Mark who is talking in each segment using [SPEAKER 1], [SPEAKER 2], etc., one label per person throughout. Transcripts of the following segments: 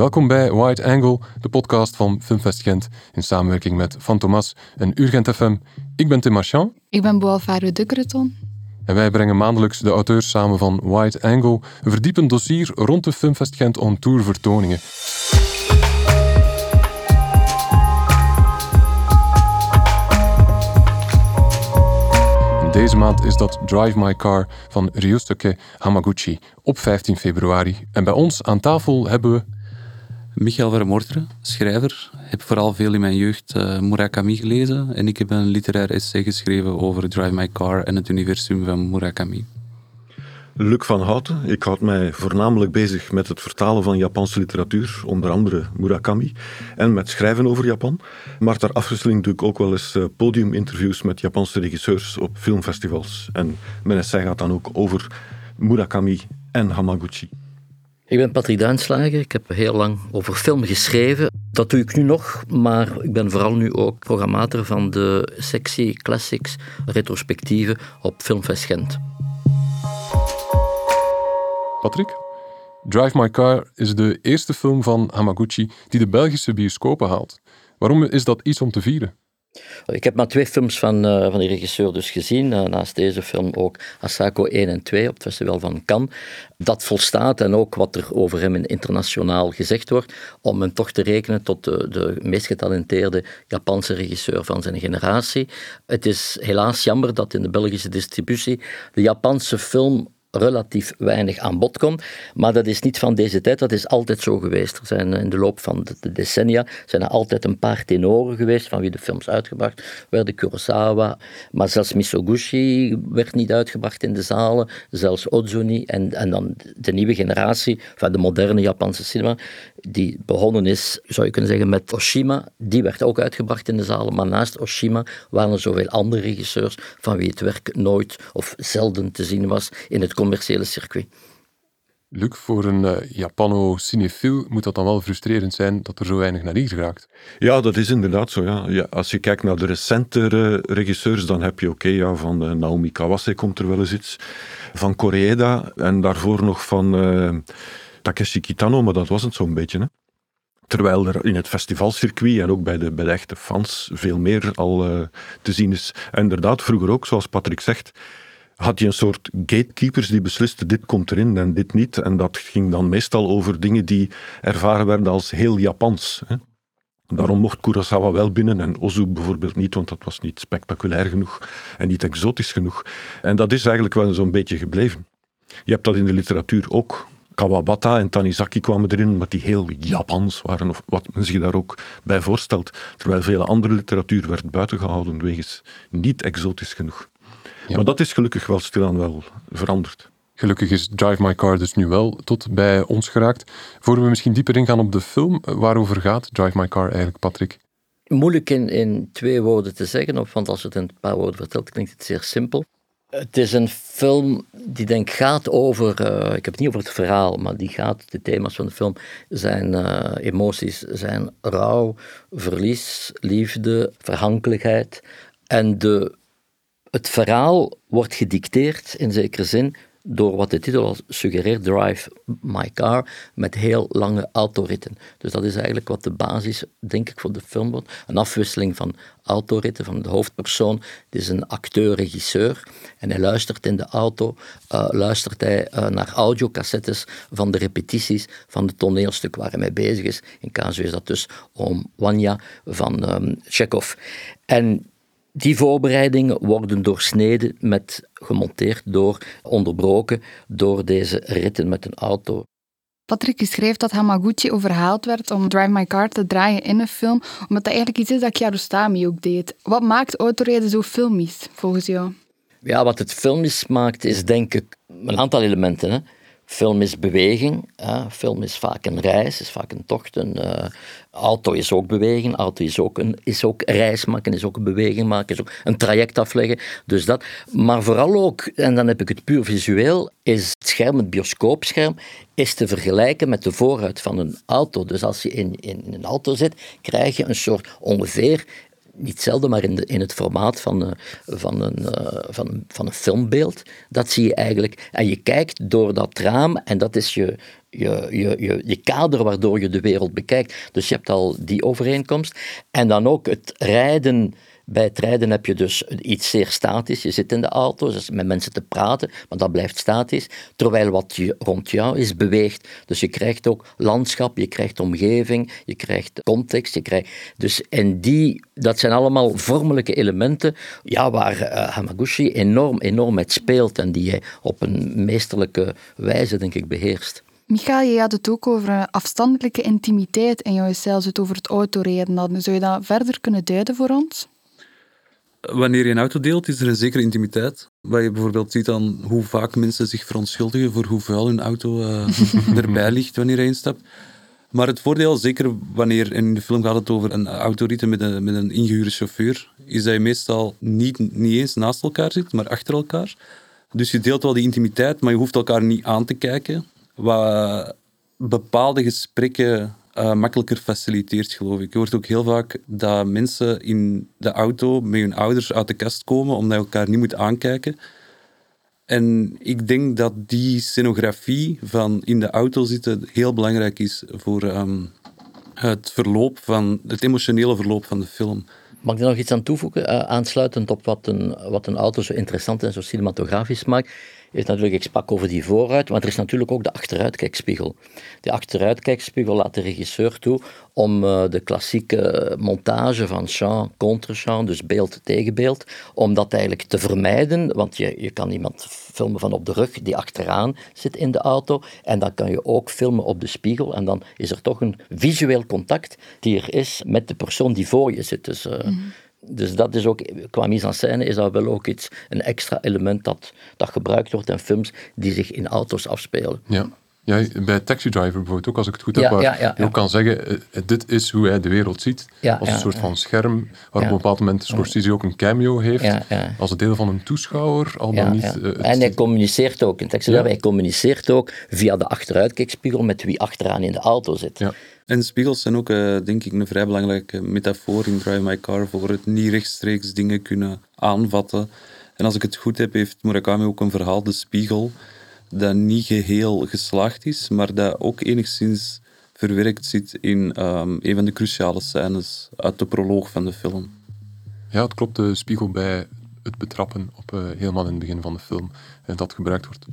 [SPEAKER 1] Welkom bij Wide Angle, de podcast van Filmfest Gent in samenwerking met Van Thomas en Urgent FM. Ik ben Tim Marchand.
[SPEAKER 2] Ik ben Boalvaro de Creton.
[SPEAKER 1] En wij brengen maandelijks de auteurs samen van Wide Angle, een verdiepend dossier rond de Filmfest Gent on Tour vertoningen. Deze maand is dat Drive My Car van Ryusuke Hamaguchi op 15 februari. En bij ons aan tafel hebben we...
[SPEAKER 3] Michael Vermorteren, schrijver. Ik heb vooral veel in mijn jeugd uh, Murakami gelezen. En ik heb een literair essay geschreven over Drive My Car en het universum van Murakami.
[SPEAKER 4] Luc van Houten. Ik houd mij voornamelijk bezig met het vertalen van Japanse literatuur, onder andere Murakami, en met schrijven over Japan. Maar ter afwisseling doe ik ook wel eens eh, podiuminterviews met Japanse regisseurs op filmfestivals. En mijn essay gaat dan ook over Murakami en Hamaguchi.
[SPEAKER 5] Ik ben Patrick Duinslager. Ik heb heel lang over film geschreven. Dat doe ik nu nog, maar ik ben vooral nu ook programmator van de sectie Classics retrospectieve op Filmfest Gent.
[SPEAKER 1] Patrick? Drive My Car is de eerste film van Hamaguchi die de Belgische bioscopen haalt. Waarom is dat iets om te vieren?
[SPEAKER 5] Ik heb maar twee films van, uh, van die regisseur dus gezien. Uh, naast deze film ook Asako 1 en 2 op het festival van Cannes. Dat volstaat en ook wat er over hem internationaal gezegd wordt, om hem toch te rekenen tot de meest getalenteerde Japanse regisseur van zijn generatie. Het is helaas jammer dat in de Belgische distributie de Japanse film relatief weinig aan bod komt. Maar dat is niet van deze tijd, dat is altijd zo geweest. Er zijn in de loop van de decennia zijn er altijd een paar tenoren geweest van wie de films uitgebracht werden. Kurosawa, maar zelfs Misoguchi werd niet uitgebracht in de zalen, zelfs Ozuni en, en dan de nieuwe generatie van de moderne Japanse cinema, die begonnen is, zou je kunnen zeggen, met Oshima. Die werd ook uitgebracht in de zalen, maar naast Oshima waren er zoveel andere regisseurs van wie het werk nooit of zelden te zien was in het commerciële circuit.
[SPEAKER 1] Luc, voor een uh, Japano-cinefiel moet dat dan wel frustrerend zijn dat er zo weinig naar hier raakt.
[SPEAKER 4] Ja, dat is inderdaad zo. Ja. ja als je kijkt naar de recentere regisseurs, dan heb je oké, ja, van uh, Naomi Kawase komt er wel eens iets, van Koreeda en daarvoor nog van uh, Takeshi Kitano, maar dat was het zo'n beetje. Hè. Terwijl er in het festivalcircuit en ook bij de, bij de echte fans veel meer al te zien is. En inderdaad, vroeger ook, zoals Patrick zegt, had je een soort gatekeepers die beslisten dit komt erin en dit niet. En dat ging dan meestal over dingen die ervaren werden als heel Japans. Hè. Daarom mocht Kurosawa wel binnen en Ozu bijvoorbeeld niet, want dat was niet spectaculair genoeg en niet exotisch genoeg. En dat is eigenlijk wel zo'n beetje gebleven. Je hebt dat in de literatuur ook. Kawabata en Tanizaki kwamen erin, omdat die heel Japans waren, of wat men zich daar ook bij voorstelt. Terwijl vele andere literatuur werd buitengehouden wegens niet exotisch genoeg. Maar dat is gelukkig wel stilaan wel veranderd.
[SPEAKER 1] Gelukkig is Drive My Car dus nu wel tot bij ons geraakt. Voor we misschien dieper ingaan op de film, waarover gaat Drive My Car eigenlijk, Patrick?
[SPEAKER 5] Moeilijk in, in twee woorden te zeggen, want als je het in een paar woorden vertelt, klinkt het zeer simpel. Het is een film die denk ik gaat over, uh, ik heb het niet over het verhaal, maar die gaat, de thema's van de film zijn uh, emoties, zijn rouw, verlies, liefde, verhankelijkheid. En de het verhaal wordt gedicteerd in zekere zin door wat de titel al suggereert, Drive My Car, met heel lange autoritten. Dus dat is eigenlijk wat de basis, denk ik, voor de film wordt. Een afwisseling van autoritten, van de hoofdpersoon. Het is een acteur-regisseur en hij luistert in de auto, uh, luistert hij uh, naar audiocassettes van de repetities van het toneelstuk waar hij mee bezig is. In casu is dat dus om Wanya van um, Chekhov. En die voorbereidingen worden doorsneden met, gemonteerd door, onderbroken door deze ritten met een auto.
[SPEAKER 2] Patrick schreef dat Hamaguchi overhaald werd om Drive My Car te draaien in een film, omdat dat eigenlijk iets is dat Kiarostami ook deed. Wat maakt autorijden zo filmisch, volgens jou?
[SPEAKER 5] Ja, wat het filmisch maakt, is denk ik een aantal elementen. Hè. Film is beweging. Hè. Film is vaak een reis, is vaak een tocht. Een uh, auto is ook beweging. Auto is ook, een, is ook reis maken, is ook een beweging maken, is ook een traject afleggen. Dus dat. Maar vooral ook, en dan heb ik het puur visueel, is het scherm, het bioscoopscherm, is te vergelijken met de voorruit van een auto. Dus als je in, in een auto zit, krijg je een soort ongeveer niet zelden, maar in, de, in het formaat van, eh, van, een, uh, van, van een filmbeeld. Dat zie je eigenlijk. En je kijkt door dat raam en dat is je, je, je, je, je kader waardoor je de wereld bekijkt. Dus je hebt al die overeenkomst. En dan ook het rijden bij het rijden heb je dus iets zeer statisch. Je zit in de auto dus met mensen te praten, maar dat blijft statisch. Terwijl wat je, rond jou is beweegt. Dus je krijgt ook landschap, je krijgt omgeving, je krijgt context. Je krijgt, dus en die, dat zijn allemaal vormelijke elementen ja, waar uh, Hamaguchi enorm, enorm met speelt en die hij op een meesterlijke wijze, denk ik, beheerst.
[SPEAKER 2] Michael, je had het ook over afstandelijke intimiteit en jou zelfs het over het autorijden. Zou je dat verder kunnen duiden voor ons?
[SPEAKER 3] Wanneer je een auto deelt, is er een zekere intimiteit. Waar je bijvoorbeeld ziet aan hoe vaak mensen zich verontschuldigen voor hoe vuil hun auto uh, erbij ligt wanneer je instapt. Maar het voordeel, zeker wanneer in de film gaat het over een autorite met een, met een ingehuurde chauffeur, is dat je meestal niet, niet eens naast elkaar zit, maar achter elkaar. Dus je deelt wel die intimiteit, maar je hoeft elkaar niet aan te kijken. Wat bepaalde gesprekken uh, makkelijker faciliteert, geloof ik. Je hoort ook heel vaak dat mensen in de auto met hun ouders uit de kast komen omdat je elkaar niet moet aankijken. En ik denk dat die scenografie van in de auto zitten heel belangrijk is voor ehm, het verloop van, het emotionele verloop van de film.
[SPEAKER 5] Mag ik er nog iets aan toevoegen? Uh, aansluitend op wat een, wat een auto zo interessant en zo cinematografisch maakt is natuurlijk, ik sprak over die vooruit, maar er is natuurlijk ook de achteruitkijkspiegel. De achteruitkijkspiegel laat de regisseur toe om uh, de klassieke montage van champ, contre-champ, dus beeld tegen beeld, om dat eigenlijk te vermijden, want je, je kan iemand filmen van op de rug die achteraan zit in de auto, en dan kan je ook filmen op de spiegel, en dan is er toch een visueel contact die er is met de persoon die voor je zit. Dus, mm -hmm. Dus dat is ook, qua mise en scène is dat wel ook iets, een extra element dat, dat gebruikt wordt in films die zich in auto's afspelen.
[SPEAKER 1] Ja. Ja, bij Taxi Driver bijvoorbeeld ook, als ik het goed heb, waar ja, ja, je ook kan zeggen, eh, eh, dit is hoe hij de wereld ziet. als een soort van scherm, waar op een bepaald moment Scorsese ook een cameo heeft, als een deel van een toeschouwer, al dan niet... Uh,
[SPEAKER 5] en hij communiceert ook, in Taxi Driver, hij communiceert ook via de achteruitkijkspiegel met wie achteraan in de auto zit.
[SPEAKER 3] En spiegels zijn ook, uh, denk ik, een vrij belangrijke metafoor in Drive My Car voor het niet rechtstreeks dingen kunnen aanvatten. En als ik het goed heb, heeft Murakami ook een verhaal, De Spiegel, dat niet geheel geslaagd is, maar dat ook enigszins verwerkt zit in um, een van de cruciale scènes uit de proloog van de film.
[SPEAKER 1] Ja, het klopt, de spiegel bij het betrappen op uh, helemaal in het begin van de film en dat gebruikt wordt.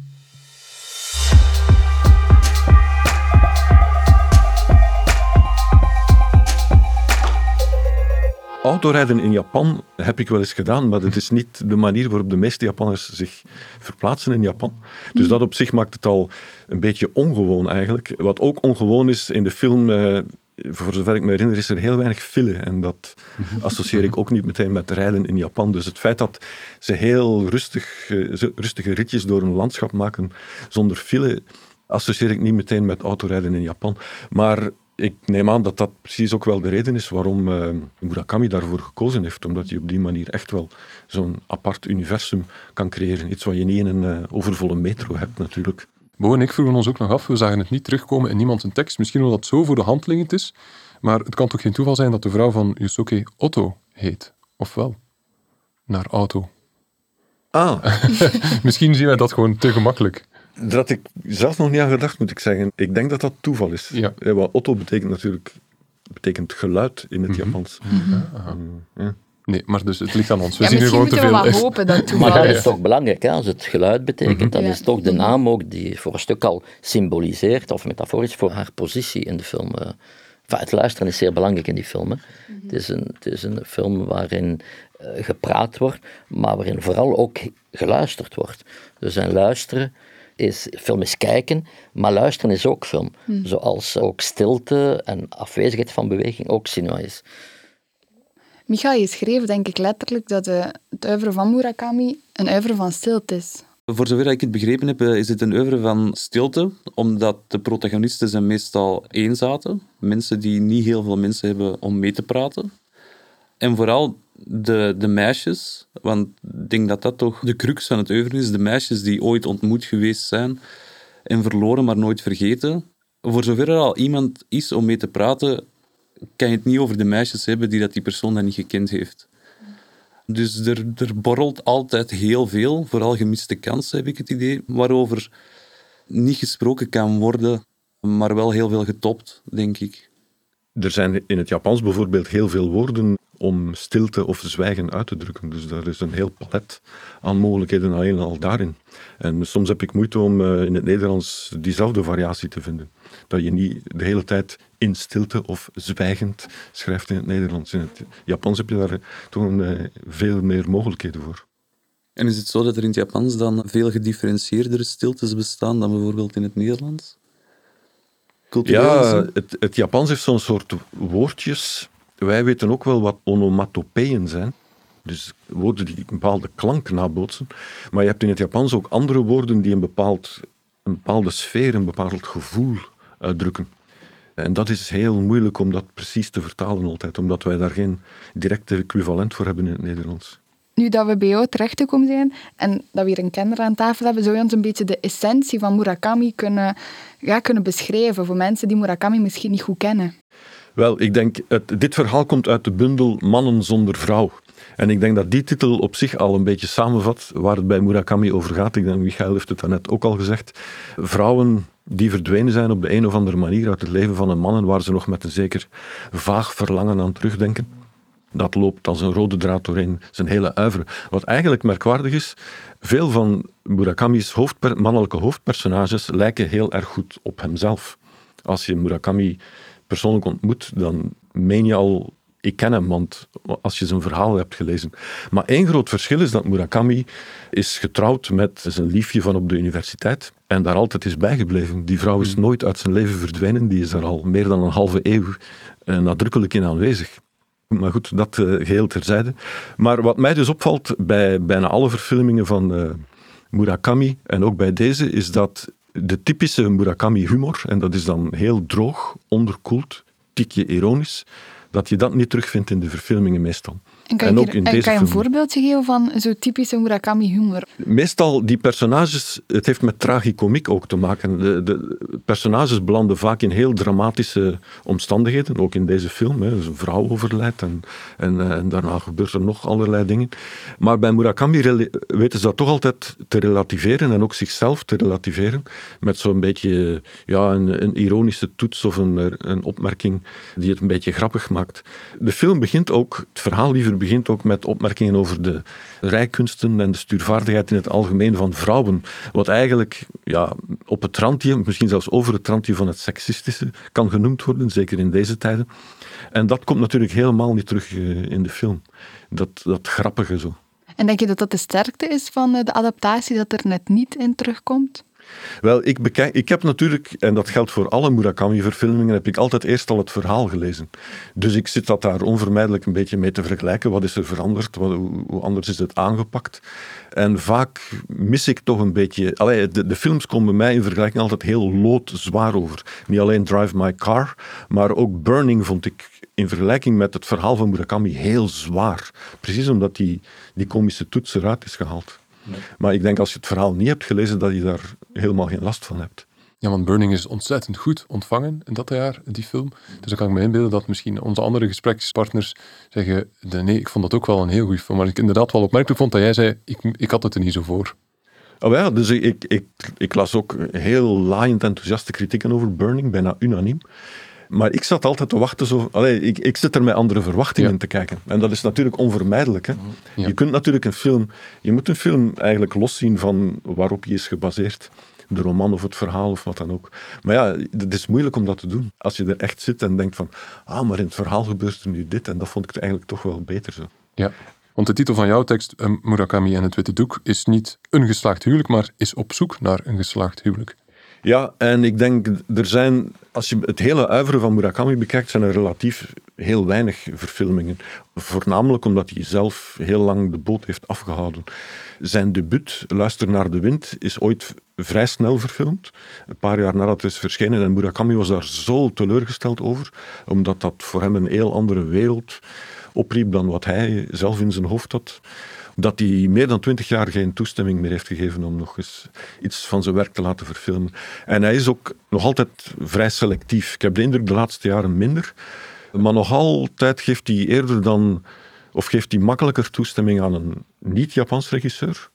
[SPEAKER 4] Autorijden in Japan heb ik wel eens gedaan, maar het is niet de manier waarop de meeste Japanners zich verplaatsen in Japan. Dus hmm. dat op zich maakt het al een beetje ongewoon eigenlijk. Wat ook ongewoon is in de film, eh, voor zover ik me herinner, is er heel weinig file. En dat mhm. associeer ik ook niet meteen met rijden in Japan. Dus het feit dat ze heel rustig, uh, rustige ritjes door een landschap maken zonder file, associeer ik niet meteen met autorijden in Japan. Maar ik neem aan dat dat precies ook wel de reden is waarom uh, Murakami daarvoor gekozen heeft. Omdat hij op die manier echt wel zo'n apart universum kan creëren. Iets wat je niet in een uh, overvolle metro hebt natuurlijk.
[SPEAKER 1] Bo en ik vroegen ons ook nog af, we zagen het niet terugkomen in niemand zijn tekst. Misschien omdat het zo voor de hand liggend is. Maar het kan toch geen toeval zijn dat de vrouw van Yusuke Otto heet? Of wel? Naar auto.
[SPEAKER 4] Ah.
[SPEAKER 1] Misschien zien wij dat gewoon te gemakkelijk.
[SPEAKER 4] Daar had ik zelf nog niet aan gedacht, moet ik zeggen. Ik denk dat dat toeval is. Ja. ja wat Otto betekent natuurlijk betekent geluid in het mm -hmm. Japans. Mm
[SPEAKER 1] -hmm. ja. Nee, maar dus het ligt aan ons. We ja, zien nu gewoon te veel.
[SPEAKER 2] We hopen dat
[SPEAKER 5] maar dat is toch belangrijk, hè? als het geluid betekent, mm -hmm. dan is toch de naam ook die voor een stuk al symboliseert, of metaforisch, voor haar positie in de film. Enfin, het luisteren is zeer belangrijk in die film. Hè. het, is een, het is een film waarin uh, gepraat wordt, maar waarin vooral ook geluisterd wordt. Dus en luisteren is, film is kijken, maar luisteren is ook film. Hmm. Zoals ook stilte en afwezigheid van beweging ook cinema is.
[SPEAKER 2] Micha, je schreef denk ik letterlijk dat de, het oeuvre van Murakami een oeuvre van stilte is.
[SPEAKER 3] Voor zover ik het begrepen heb, is het een oeuvre van stilte, omdat de protagonisten zijn meestal eenzaten. Mensen die niet heel veel mensen hebben om mee te praten. En vooral de, de meisjes, want ik denk dat dat toch de crux van het oeuvre is, de meisjes die ooit ontmoet geweest zijn en verloren, maar nooit vergeten. Voor zover er al iemand is om mee te praten, kan je het niet over de meisjes hebben die dat die persoon dan niet gekend heeft. Dus er, er borrelt altijd heel veel, vooral gemiste kansen heb ik het idee, waarover niet gesproken kan worden, maar wel heel veel getopt, denk ik.
[SPEAKER 4] Er zijn in het Japans bijvoorbeeld heel veel woorden om stilte of zwijgen uit te drukken. Dus daar is een heel palet aan mogelijkheden alleen al daarin. En soms heb ik moeite om eh, in het Nederlands diezelfde variatie te vinden. Dat je niet de hele tijd in stilte of zwijgend schrijft in het Nederlands. In het Japans heb je daar toch een, eh, veel meer mogelijkheden voor.
[SPEAKER 3] En is het zo dat er in het Japans dan veel gedifferentieerdere stiltes bestaan dan bijvoorbeeld in het Nederlands?
[SPEAKER 4] ja, het, het Japans heeft zo'n soort woordjes. Wij weten ook wel wat onomatopeeën zijn. Dus woorden die een bepaalde klank nabootsen. Maar je hebt in het Japans ook andere woorden die een, bepaald, een bepaalde sfeer, een bepaald gevoel uitdrukken. En dat is heel moeilijk om dat precies te vertalen altijd, omdat wij daar geen directe equivalent voor hebben in het Nederlands.
[SPEAKER 2] Nu dat we bij jou terechtgekomen zijn en dat we hier een kenner aan tafel hebben, zou je ons een beetje de essentie van Murakami kunnen, ja, kunnen beschrijven voor mensen die Murakami misschien niet goed kennen?
[SPEAKER 4] Wel, ik denk, dit verhaal komt uit de bundel Mannen zonder vrouw. En ik denk dat die titel op zich al een beetje samenvat waar het bij Murakami over gaat. Ik denk, Michael heeft het daarnet ook al gezegd. Vrouwen die verdwenen zijn op de een of andere manier uit het leven van een man en waar ze nog met een zeker vaag verlangen aan terugdenken. Dat loopt als een rode draad doorheen zijn hele uiveren. Wat eigenlijk merkwaardig is, veel van Murakami's mannelijke hoofdpersonages lijken heel erg goed op hemzelf. Als je Murakami persoonlijk ontmoet, dan meen je al, ik ken hem, want als je zijn verhaal hebt gelezen. Maar één groot verschil is dat Murakami is getrouwd met zijn liefje van op de universiteit en daar altijd is bijgebleven. Die vrouw is hmm. nooit uit zijn leven verdwenen, die is er al meer dan een halve eeuw eh, nadrukkelijk in aanwezig. Maar goed, dat uh, geheel terzijde. Maar wat mij dus opvalt bij bijna alle verfilmingen van uh, Murakami, en ook bij deze, is dat de typische Murakami-humor, en dat is dan heel droog, onderkoeld, tikje ironisch, dat je dat niet terugvindt in de verfilmingen meestal.
[SPEAKER 2] En kan, je, ook in deze kan je een voorbeeldje geven van zo'n typische Murakami-humor?
[SPEAKER 4] Meestal, die personages, het heeft met tragicomiek ook te maken. De, de personages belanden vaak in heel dramatische omstandigheden, ook in deze film. Hè. Dus een vrouw overlijdt en, en, eh, en, daarna gebeurt er nog allerlei dingen. Maar bij Murakami weten ze dat toch altijd te relativeren en ook zichzelf te relativeren met zo'n beetje ja, een, een, ironische toets of een, een opmerking die het een beetje grappig maakt. De film begint ook, het verhaal liever begint ook met opmerkingen over de rijkunsten en de stuurvaardigheid in het algemeen van vrouwen. Wat eigenlijk ja, op het randje, misschien zelfs over het randje van het seksistische kan genoemd worden, zeker in deze tijden. En dat komt natuurlijk helemaal niet terug eh, in de film. Dat, dat grappige zo.
[SPEAKER 2] En denk je dat dat de sterkte is van eh, de adaptatie, dat er net niet in terugkomt?
[SPEAKER 4] Wel, ik, bekijk, ik heb natuurlijk, en dat geldt voor alle Murakami-verfilmingen, heb ik altijd eerst al het verhaal gelezen. Dus ik zit dat daar onvermijdelijk een beetje mee te vergelijken. Wat is er veranderd? Wat, hoe anders is het aangepakt? En vaak mis ik toch een beetje... Allee, de, de, films komen bij mij in vergelijking altijd heel loodzwaar over. Niet alleen Drive My Car, maar ook Burning vond ik in vergelijking met het verhaal van Murakami heel zwaar. Precies omdat die, die komische toets eruit is gehaald. Maar ik denk als je het verhaal niet hebt gelezen, dat je daar helemaal geen last van hebt.
[SPEAKER 1] Ja, want Burning is ontzettend goed ontvangen in dat jaar, die film. Dus dan kan ik me inbeelden dat misschien onze andere gesprekspartners zeggen, nee, ik vond dat ook wel een heel goed film. Maar ik inderdaad wel opmerkelijk vond dat jij zei, ik, ik had het er niet zo voor.
[SPEAKER 4] Oh ja, dus ik, ik, ik, las ook heel laaiend enthousiaste kritieken over Burning, bijna unaniem. Maar ik zat altijd te wachten. Zo, allee, ik, ik zit er met andere verwachtingen te kijken. En dat is natuurlijk onvermijdelijk. Hè? Je kunt natuurlijk een film... Je moet een film eigenlijk loszien van waarop hij is gebaseerd. De roman of het verhaal of wat dan ook. Maar ja, het is moeilijk om dat te doen. Als je er echt zit en denkt van... Ah, maar in het verhaal gebeurt er nu dit. En dat vond ik eigenlijk toch wel beter zo.
[SPEAKER 1] Ja, want de titel van jouw tekst, eh, Murakami en het Witte Doek, is niet een geslaagd huwelijk, maar is op zoek naar een geslaagd huwelijk.
[SPEAKER 4] Ja, en ik denk, er zijn, als je het hele uiveren van Murakami bekijkt, zijn er relatief heel weinig verfilmingen. Voornamelijk omdat hij zelf heel lang de boot heeft afgehouden. Zijn debuut, Luister naar de wind, is ooit vrij snel verfilmd. Een paar jaar nadat het is verschenen. En Murakami was daar zo teleurgesteld over, omdat dat voor hem een heel andere wereld opriep dan wat hij zelf in zijn hoofd had dat hij meer dan twintig jaar geen toestemming meer heeft gegeven om nog eens iets van zijn werk te laten verfilmen. En hij is ook nog altijd vrij selectief. Ik heb de indruk de laatste jaren minder. Maar nog altijd geeft hij eerder dan, of geeft hij makkelijker toestemming aan een niet-Japans regisseur.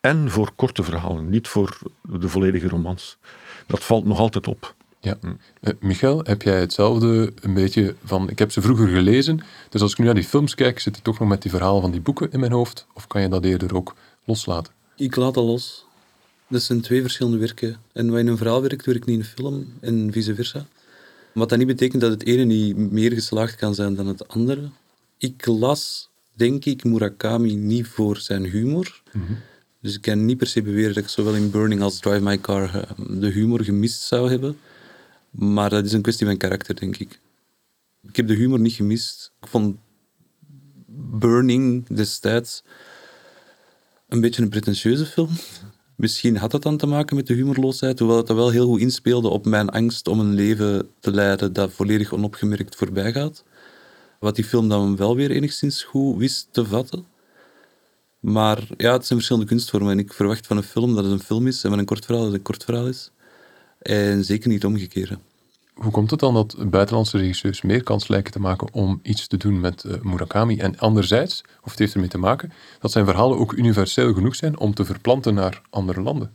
[SPEAKER 4] En voor korte verhalen, niet voor de volledige romans. Dat valt nog altijd op.
[SPEAKER 1] Ja. Uh, Michael, heb jij hetzelfde een beetje van... Ik heb ze vroeger gelezen, dus als ik nu naar die films kijk, zit ik toch nog met die verhalen van die boeken in mijn hoofd? Of kan je dat eerder ook loslaten?
[SPEAKER 3] Ik laat dat los. Dat zijn twee verschillende werken. En wat in een verhaal werkt, werkt niet in een film en vice versa. Wat dat niet betekent dat het ene niet meer geslaagd kan zijn dan het andere. Ik las, denk ik, Murakami niet voor zijn humor. Mhm. Dus ik kan niet per se beweren dat ik zowel in Burning als Drive My Car eh, de humor gemist zou hebben. Maar dat is een kwestie van karakter, denk ik. Ik heb de humor niet gemist. Ik vond Burning destijds een beetje een pretentieuze film. Misschien had dat dan te maken met de humorloosheid, hoewel het wel heel goed inspeelde op mijn angst om een leven te leiden dat volledig onopgemerkt voorbij gaat. Wat die film dan wel weer enigszins goed wist te vatten. Maar ja, het zijn verschillende kunstvormen en ik verwacht van een film dat het een film is en van een kort verhaal dat het een kort verhaal is. En zeker niet omgekeerd.
[SPEAKER 1] Hoe komt het dan dat buitenlandse regisseurs meer kans lijken te maken om iets te doen met uh, Murakami? En anderzijds, of het heeft ermee te maken, dat zijn verhalen ook universeel genoeg zijn om te verplanten naar andere landen?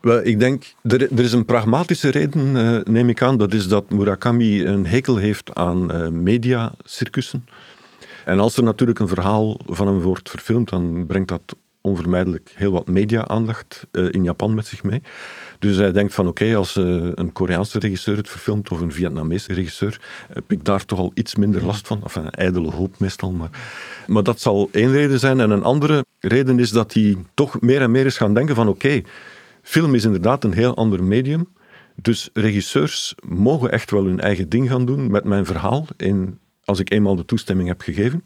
[SPEAKER 4] Wel, ik denk, er, er is een pragmatische reden, uh, neem ik aan. Dat is dat Murakami een hekel heeft aan uh, mediacircussen. En als er natuurlijk een verhaal van hem wordt verfilmd, dan brengt dat onvermijdelijk heel wat media-aandacht in Japan met zich mee. Dus hij denkt van oké, als uh, een Koreaanse regisseur het verfilmt of een Vietnamese regisseur, heb ik daar toch al iets minder last van. Enfin, een ijdele hoop meestal. Maar, maar dat zal één reden zijn. En een andere reden is dat hij toch meer en meer is gaan denken van oké, film is inderdaad een heel ander medium. Dus regisseurs mogen echt wel hun eigen ding gaan doen met mijn verhaal, in, als ik eenmaal de toestemming heb gegeven.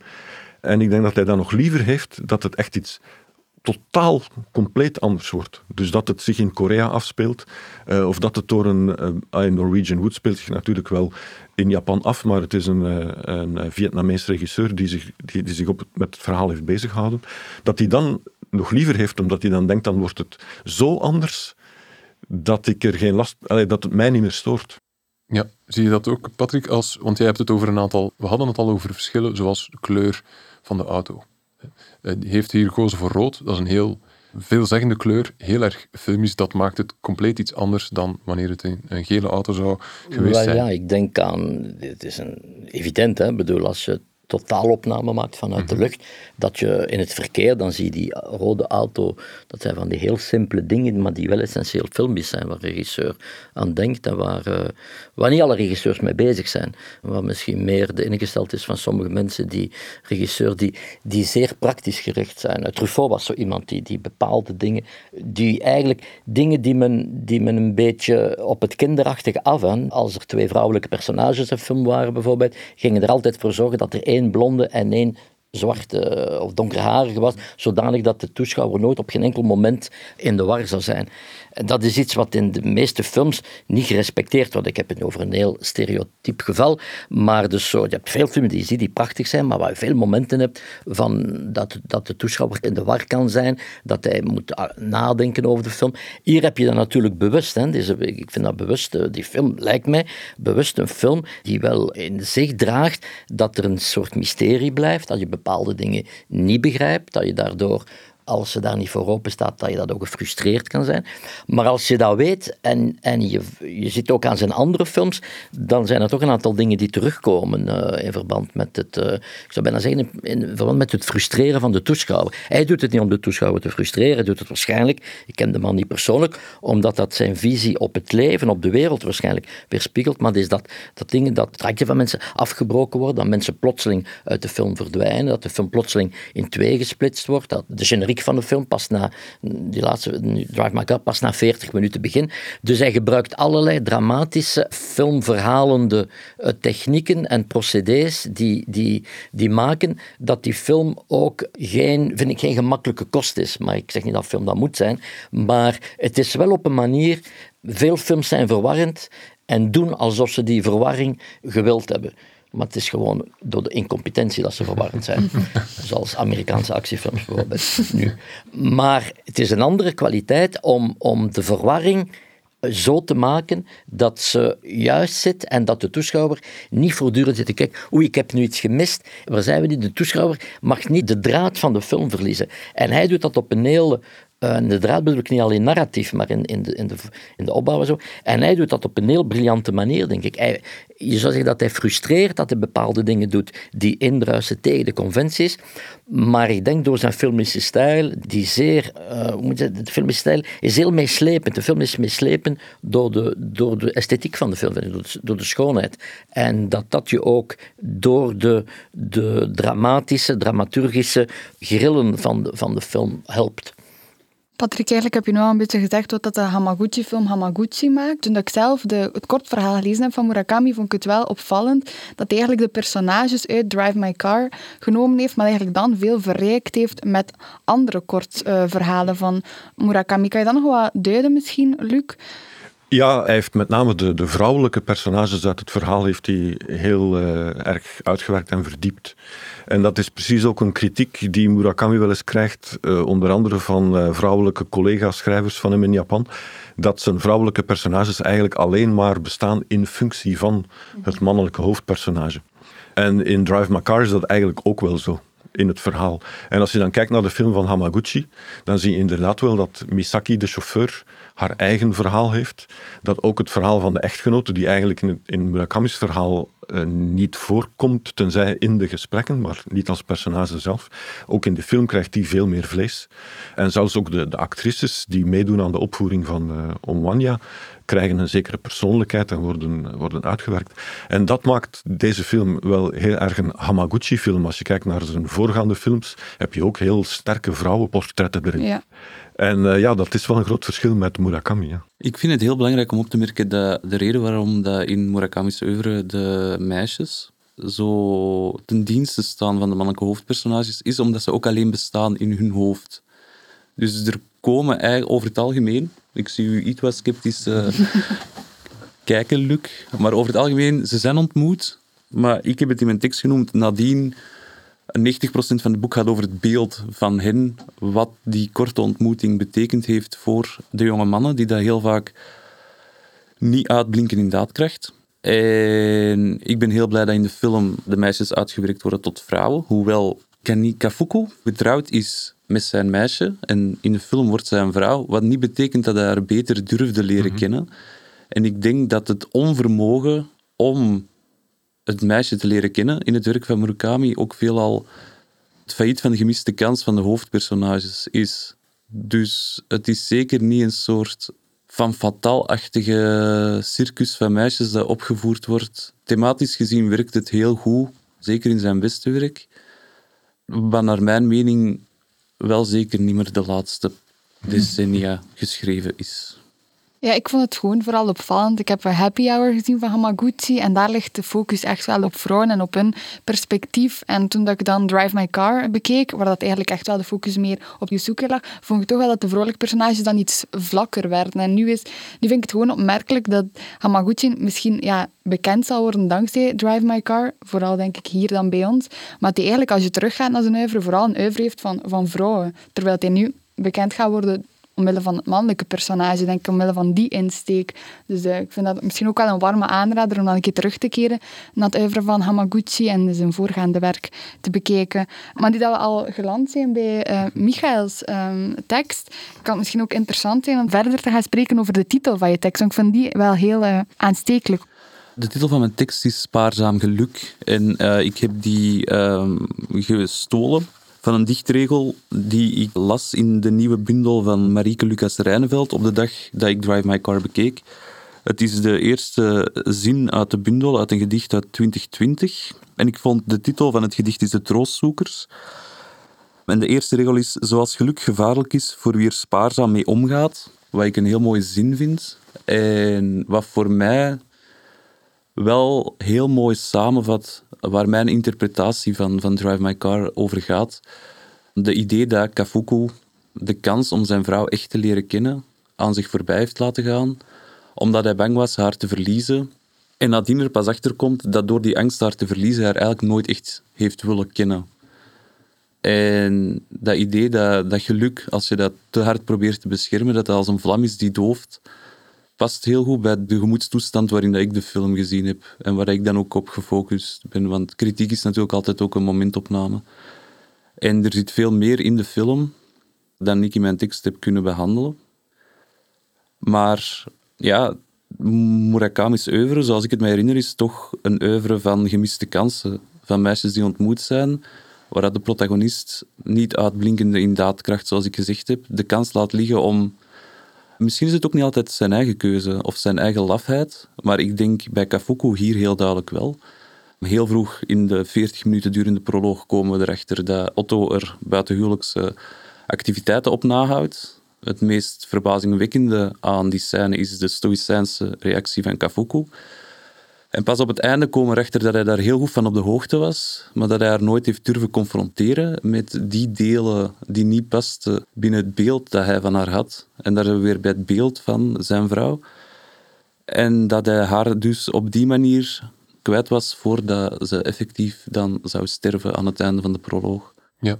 [SPEAKER 4] En ik denk dat hij dan nog liever heeft dat het echt iets totaal compleet anders wordt. Dus dat het zich in Korea afspeelt, uh, of dat het door een uh, Norwegian Wood speelt zich natuurlijk wel in Japan af, maar het is een, uh, een Vietnamese regisseur die zich, die, zich op met het verhaal heeft beziggehouden, dat hij dan nog liever heeft, omdat hij dan denkt, dan wordt het zo anders, dat ik er geen last, dat het mij niet meer stoort.
[SPEAKER 1] Ja, zie je dat ook, Patrick? Als, want jij hebt het over een aantal, we hadden het al over verschillen, zoals de kleur van de auto. Uh, heeft hier gekozen voor rood. Dat is een heel veelzeggende kleur, heel erg filmisch. Dat maakt het compleet iets anders dan wanneer het een, een gele auto zou geweest zijn.
[SPEAKER 5] Ja, ik denk aan, het is een, evident, hè? Ik bedoel, als je totaalopname maakt vanuit de mhm. lucht, dat je in het verkeer, dan zie je die rode auto, dat zijn van die heel simpele dingen, maar die wel essentieel filmisch zijn, waar regisseur aan denkt en waar, uh, waar niet alle regisseurs mee bezig zijn. Waar misschien meer de ingesteld is van sommige mensen, die regisseur, die, die zeer praktisch gericht zijn. Truffaut was zo iemand die, die bepaalde dingen, die eigenlijk dingen die men, die men een beetje op het kinderachtige af, als er twee vrouwelijke personages in film waren bijvoorbeeld, gingen er altijd voor zorgen dat er één blonde en één zwarte eh, of donkerharige was, zodanig dat de toeschouwer nooit op geen enkel moment in de war zou zijn. Dat is iets wat in de meeste films niet gerespecteerd wordt. Ik heb het over een heel stereotyp geval, maar dus zo, je hebt veel films die je ziet die prachtig zijn, maar waar je veel momenten hebt van dat, dat de toeschouwer in de war kan zijn, dat hij moet ah, nadenken over de film. Hier heb je dat natuurlijk bewust. Hè. Deze, ik vind dat bewust, eh, die film lijkt mij bewust een film die wel in zich draagt dat er een soort mysterie blijft, dat je bepaalde dingen niet begrijpt, dat je daardoor als ze daar niet voor open staat, dat je dat ook gefrustreerd kan zijn. Maar als je dat weet en, en je, je zit ook aan zijn andere films, dan zijn er toch een aantal dingen die terugkomen uh, in verband met het, uh, ik zou bijna zeggen, in, verband met het frustreren van de toeschouwer. Hij doet het niet om de toeschouwer te frustreren, hij doet het waarschijnlijk, ik ken de man niet persoonlijk, omdat dat zijn visie op het leven, op de wereld waarschijnlijk weerspiegelt. Maar is dat, dat dingen, dat traktje van mensen afgebroken worden, dat mensen plotseling uit de film verdwijnen, dat de film plotseling in twee gesplitst wordt, dat de generiek van de film pas na, die laatste, Drive My Car, pas na 40 minuten begin. Dus hij gebruikt allerlei dramatische filmverhalende uh, technieken en procedés die, die, die maken dat die film ook geen, vind ik, geen gemakkelijke kost is. Maar ik zeg niet dat film dat moet zijn, maar het is wel op een manier, veel films zijn verwarrend en doen alsof ze die verwarring gewild hebben. Maar het is gewoon door de incompetentie dat ze verwarrend zijn. Zoals Amerikaanse actiefilms bijvoorbeeld nu. Maar het is een andere kwaliteit om, om de verwarring zo te maken dat ze juist zit en dat de toeschouwer niet voortdurend zit te kijken, oei, ik heb nu iets gemist. Waar zijn we niet? De toeschouwer mag niet de draad van de film verliezen. En hij doet dat op een hele uh, de draad bedoel ik niet alleen narratief, maar in, in, de, in, de, in de opbouw en zo. En hij doet dat op een heel briljante manier, denk ik. Hij, je zou zeggen dat hij frustreert dat hij bepaalde dingen doet die indruisen tegen de conventies. Maar ik denk door zijn filmische stijl, die zeer, uh, hoe moet je, de filmische stijl is heel meeslepend. De film is meeslepend door de, door de esthetiek van de film, door de, schoonheid. En dat dat je ook door de, de dramatische, dramaturgische grillen van van de film helpt.
[SPEAKER 2] Patrick, eigenlijk heb je nu al een beetje gezegd wat dat de Hamaguchi-film Hamaguchi maakt. Toen ik zelf het kort verhaal gelezen heb van Murakami, vond ik het wel opvallend dat hij eigenlijk de personages uit Drive My Car genomen heeft, maar eigenlijk dan veel verrijkt heeft met andere kort uh, verhalen van Murakami. Kan je dat nog wat duiden misschien, Luc?
[SPEAKER 4] Ja, hij heeft met name de, de vrouwelijke personages uit het verhaal heeft hij heel uh, erg uitgewerkt en verdiept. En dat is precies ook een kritiek die Murakami wel eens krijgt, uh, onder andere van uh, vrouwelijke collega-schrijvers van hem in Japan, dat zijn vrouwelijke personages eigenlijk alleen maar bestaan in functie van het mannelijke hoofdpersonage. En in Drive My Car is dat eigenlijk ook wel zo in het verhaal. En als je dan kijkt naar de film van Hamaguchi, dan zie je inderdaad wel dat Misaki, de chauffeur, haar eigen verhaal heeft. Dat ook het verhaal van de echtgenote, die eigenlijk in, in Murakami's verhaal uh, niet voorkomt, tenzij in de gesprekken, maar niet als personage zelf. Ook in de film krijgt die veel meer vlees. En zelfs ook de, de actrices die meedoen aan de opvoering van uh, Omwanya, krijgen een zekere persoonlijkheid en worden, worden uitgewerkt. En dat maakt deze film wel heel erg een Hamaguchi-film. Als je kijkt naar zijn voorgaande films, heb je ook heel sterke vrouwenportretten erin. Ja. En uh, ja, dat is wel een groot verschil met Murakami. Ja.
[SPEAKER 3] Ik vind het heel belangrijk om op te merken dat de reden waarom dat in Murakami's oeuvre de meisjes zo ten dienste staan van de mannelijke hoofdpersonages, is omdat ze ook alleen bestaan in hun hoofd. Dus er komen over het algemeen, ik zie u iets wat sceptisch uh, kijken, Luc, maar over het algemeen, ze zijn ontmoet, maar ik heb het in mijn tekst genoemd, nadien 90% van het boek gaat over het beeld van hen, wat die korte ontmoeting betekend heeft voor de jonge mannen, die dat heel vaak niet uitblinken in daadkracht. En ik ben heel blij dat in de film de meisjes uitgewerkt worden tot vrouwen, hoewel Kani Kafuku getrouwd is met zijn meisje en in de film wordt zij een vrouw, wat niet betekent dat hij haar beter durfde leren mhm. kennen. En ik denk dat het onvermogen om het meisje te leren kennen in het werk van Murakami ook veelal het failliet van de gemiste kans van de hoofdpersonages is. Dus het is zeker niet een soort van fataalachtige circus van meisjes dat opgevoerd wordt. Thematisch gezien werkt het heel goed, zeker in zijn beste werk. Wat naar mijn mening wel zeker niet meer de laatste decennia geschreven is.
[SPEAKER 2] Ja, ik vond het gewoon vooral opvallend. Ik heb een happy hour gezien van Hamaguchi en daar ligt de focus echt wel op vrouwen en op hun perspectief. En toen dat ik dan Drive My Car bekeek, waar dat eigenlijk echt wel de focus meer op Yusuke lag, vond ik toch wel dat de vrolijke personages dan iets vlakker werden. En nu, is, nu vind ik het gewoon opmerkelijk dat Hamaguchi misschien ja, bekend zal worden dankzij Drive My Car, vooral denk ik hier dan bij ons, maar hij eigenlijk als je teruggaat naar zijn oeuvre, vooral een oeuvre heeft van, van vrouwen. Terwijl hij nu bekend gaat worden omwille van het mannelijke personage, denk ik, omwille van die insteek. Dus uh, ik vind dat misschien ook wel een warme aanrader om dan een keer terug te keren naar het oeuvre van Hamaguchi en zijn voorgaande werk te bekijken. Maar die dat we al geland zijn bij uh, Michaels um, tekst, kan het misschien ook interessant zijn om verder te gaan spreken over de titel van je tekst. Want ik vind die wel heel uh, aanstekelijk.
[SPEAKER 3] De titel van mijn tekst is Spaarzaam Geluk. En ik heb die ehm, gestolen van een dichtregel die ik las in de nieuwe bundel van Marieke Lucas Rijneveld op de dag dat ik Drive My Car bekeek. Het is de eerste zin uit de bundel, uit een gedicht uit 2020. En ik vond de titel van het gedicht is De Troostzoekers. En de eerste regel is, zoals geluk gevaarlijk is voor wie er spaarzaam mee omgaat. Wat ik een heel mooie zin vind. En wat voor mij wel heel mooi samenvat waar mijn interpretatie van, van Drive My Car over gaat. De idee dat Kafuku de kans om zijn vrouw echt te leren kennen aan zich voorbij heeft laten gaan, omdat hij bang was haar te verliezen. En nadien er pas achter komt dat door die angst haar te verliezen, haar eigenlijk nooit echt heeft willen kennen. En dat idee dat, dat geluk, als je dat te hard probeert te beschermen, dat dat als een vlam is die dooft, past heel goed bij de gemoedstoestand waarin ik de film gezien heb en waar ik dan ook op gefocust ben. Want kritiek is natuurlijk altijd ook een momentopname. En er zit veel meer in de film dan ik in mijn tekst heb kunnen behandelen. Maar ja, Murakami's oeuvre, zoals ik het me herinner, is toch een oeuvre van gemiste kansen. Van meisjes die ontmoet zijn, waar de protagonist niet uitblinkende in daadkracht, zoals ik gezegd heb, de kans laat liggen om... Misschien is het ook niet altijd zijn eigen keuze of zijn eigen lafheid, maar ik denk bij Kafuku hier heel duidelijk wel. Heel vroeg in de 40 minuten durende proloog komen we erachter dat Otto er buitenhuwelijkse activiteiten op nahoudt. Het meest verbazingwekkende aan die scène is de stoïcijnse reactie van Kafuku. En pas op het einde komen we erachter dat hij daar heel goed van op de hoogte was, maar dat hij haar nooit heeft durven confronteren met die delen die niet pasten binnen het beeld dat hij van haar had. En daar zijn we weer bij het beeld van zijn vrouw. En dat hij haar dus op die manier kwijt was voordat ze effectief dan zou sterven aan het einde van de proloog.
[SPEAKER 1] Ja.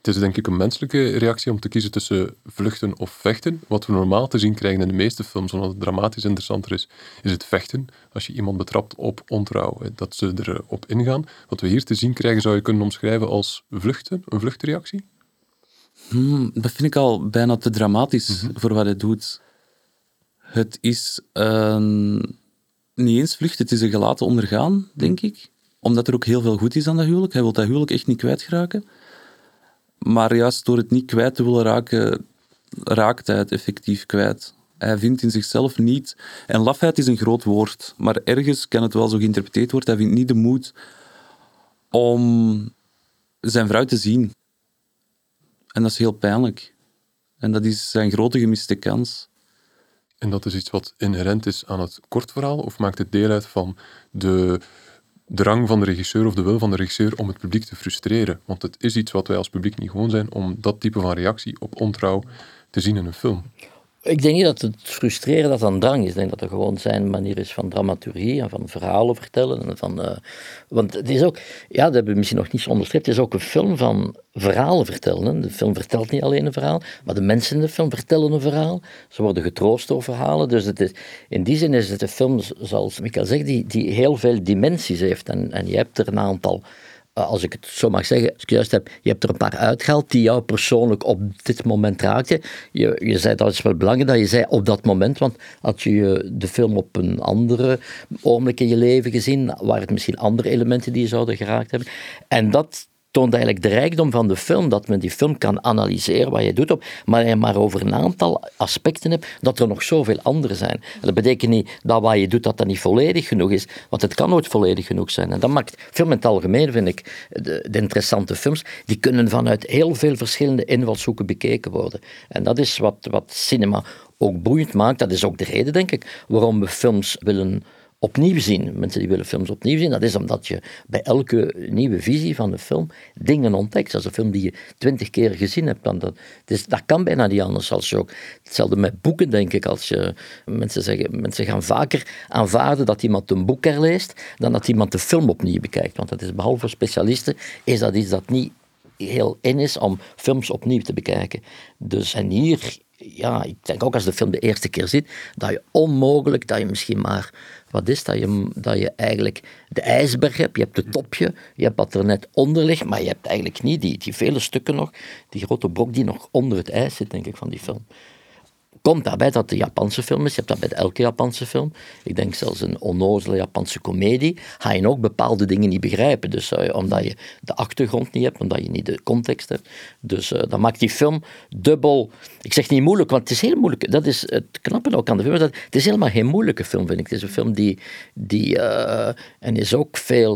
[SPEAKER 1] Het is denk ik een menselijke reactie om te kiezen tussen vluchten of vechten. Wat we normaal te zien krijgen in de meeste films, omdat het dramatisch interessanter is, is het vechten. Als je iemand betrapt op ontrouw, dat ze erop ingaan. Wat we hier te zien krijgen, zou je kunnen omschrijven als vluchten, een vluchtreactie?
[SPEAKER 3] Hmm, dat vind ik al bijna te dramatisch mhm. voor wat hij doet. Het is een, niet eens vlucht, het is een gelaten ondergaan, denk ik. Omdat er ook heel veel goed is aan dat huwelijk. Hij wil dat huwelijk echt niet kwijtraken. Maar juist door het niet kwijt te willen raken, raakt hij het effectief kwijt. Hij vindt in zichzelf niet... En lafheid is een groot woord, maar ergens kan het wel zo geïnterpreteerd worden. Hij vindt niet de moed om zijn vrouw te zien. En dat is heel pijnlijk. En dat is zijn grote gemiste kans.
[SPEAKER 1] En dat is iets wat inherent is aan het kortverhaal, of maakt het deel uit van de drang van de regisseur of de wil van de regisseur om het publiek te frustreren. Want het is iets wat wij als publiek niet gewoon zijn om dat type van reactie op ontrouw te zien in een film.
[SPEAKER 5] Ik denk niet dat het frustreren dat een drang is. Ik denk dat het gewoon zijn manier is van dramaturgie en van verhalen vertellen. En van, uh, want het is ook, ja, dat hebben we misschien nog niet zo onderstreept, het is ook een film van verhalen vertellen. De film vertelt niet alleen een verhaal, maar de mensen in de film vertellen een verhaal. Ze worden getroost door verhalen. Dus het is, in die zin is het een film, zoals Michael zegt, die, die heel veel dimensies heeft. En, en je hebt er een aantal eh, als ik het zo mag zeggen, juist heb, je hebt er een paar uitgehaald die jou persoonlijk op dit moment raakten. Je, je zei dat is wel belangrijk dat je zei op dat moment, want had je de film op een andere ogenblik in je leven gezien, waren het misschien andere elementen die je zouden geraakt hebben. En dat toont eigenlijk de rijkdom van de film, dat men die film kan analyseren wat je doet, op, maar je maar over een aantal aspecten hebt, dat er nog zoveel andere zijn. dat betekent niet dat wat je doet, dat dat niet volledig genoeg is, want het kan nooit volledig genoeg zijn. En dat maakt film in het algemeen, vind ik, de, de interessante films, die kunnen vanuit heel veel verschillende invalshoeken bekeken worden. En dat is wat, wat cinema ook boeiend maakt. Dat is ook de reden, denk ik, waarom we films willen opnieuw zien. Mensen die willen films opnieuw zien, dat is omdat je bij elke nieuwe visie van de film dingen ontdekt. Als een film die je twintig keer gezien hebt, dan dat, dat kan bijna niet anders. Als je ook, hetzelfde met boeken, denk ik. Als je, mensen, zeggen, mensen gaan vaker aanvaarden dat iemand een boek herleest, dan dat iemand de film opnieuw bekijkt. Want dat is behalve voor specialisten, is dat iets dat niet heel in is om films opnieuw te bekijken. Dus en hier ja, ik denk ook als de film de eerste keer ziet, dat je onmogelijk, dat je misschien maar, wat is dat, je, dat je eigenlijk de ijsberg hebt, je hebt het topje, je hebt wat er net onder ligt, maar je hebt eigenlijk niet die, die vele stukken nog, die grote brok die nog onder het ijs zit, denk ik, van die film komt daarbij dat de Japanse film is. Je hebt dat bij elke Japanse film. Ik denk zelfs een onnozele Japanse komedie. Ga je ook bepaalde dingen niet begrijpen. Dus uh, omdat je de achtergrond niet hebt, omdat je niet de context hebt. Dus uh, dat maakt die film dubbel. Ik zeg niet moeilijk, want het is heel moeilijk. Dat is het knappe ook aan de film. Dat, het is helemaal geen moeilijke film, vind ik. Het is een film die. die uh, en is ook veel.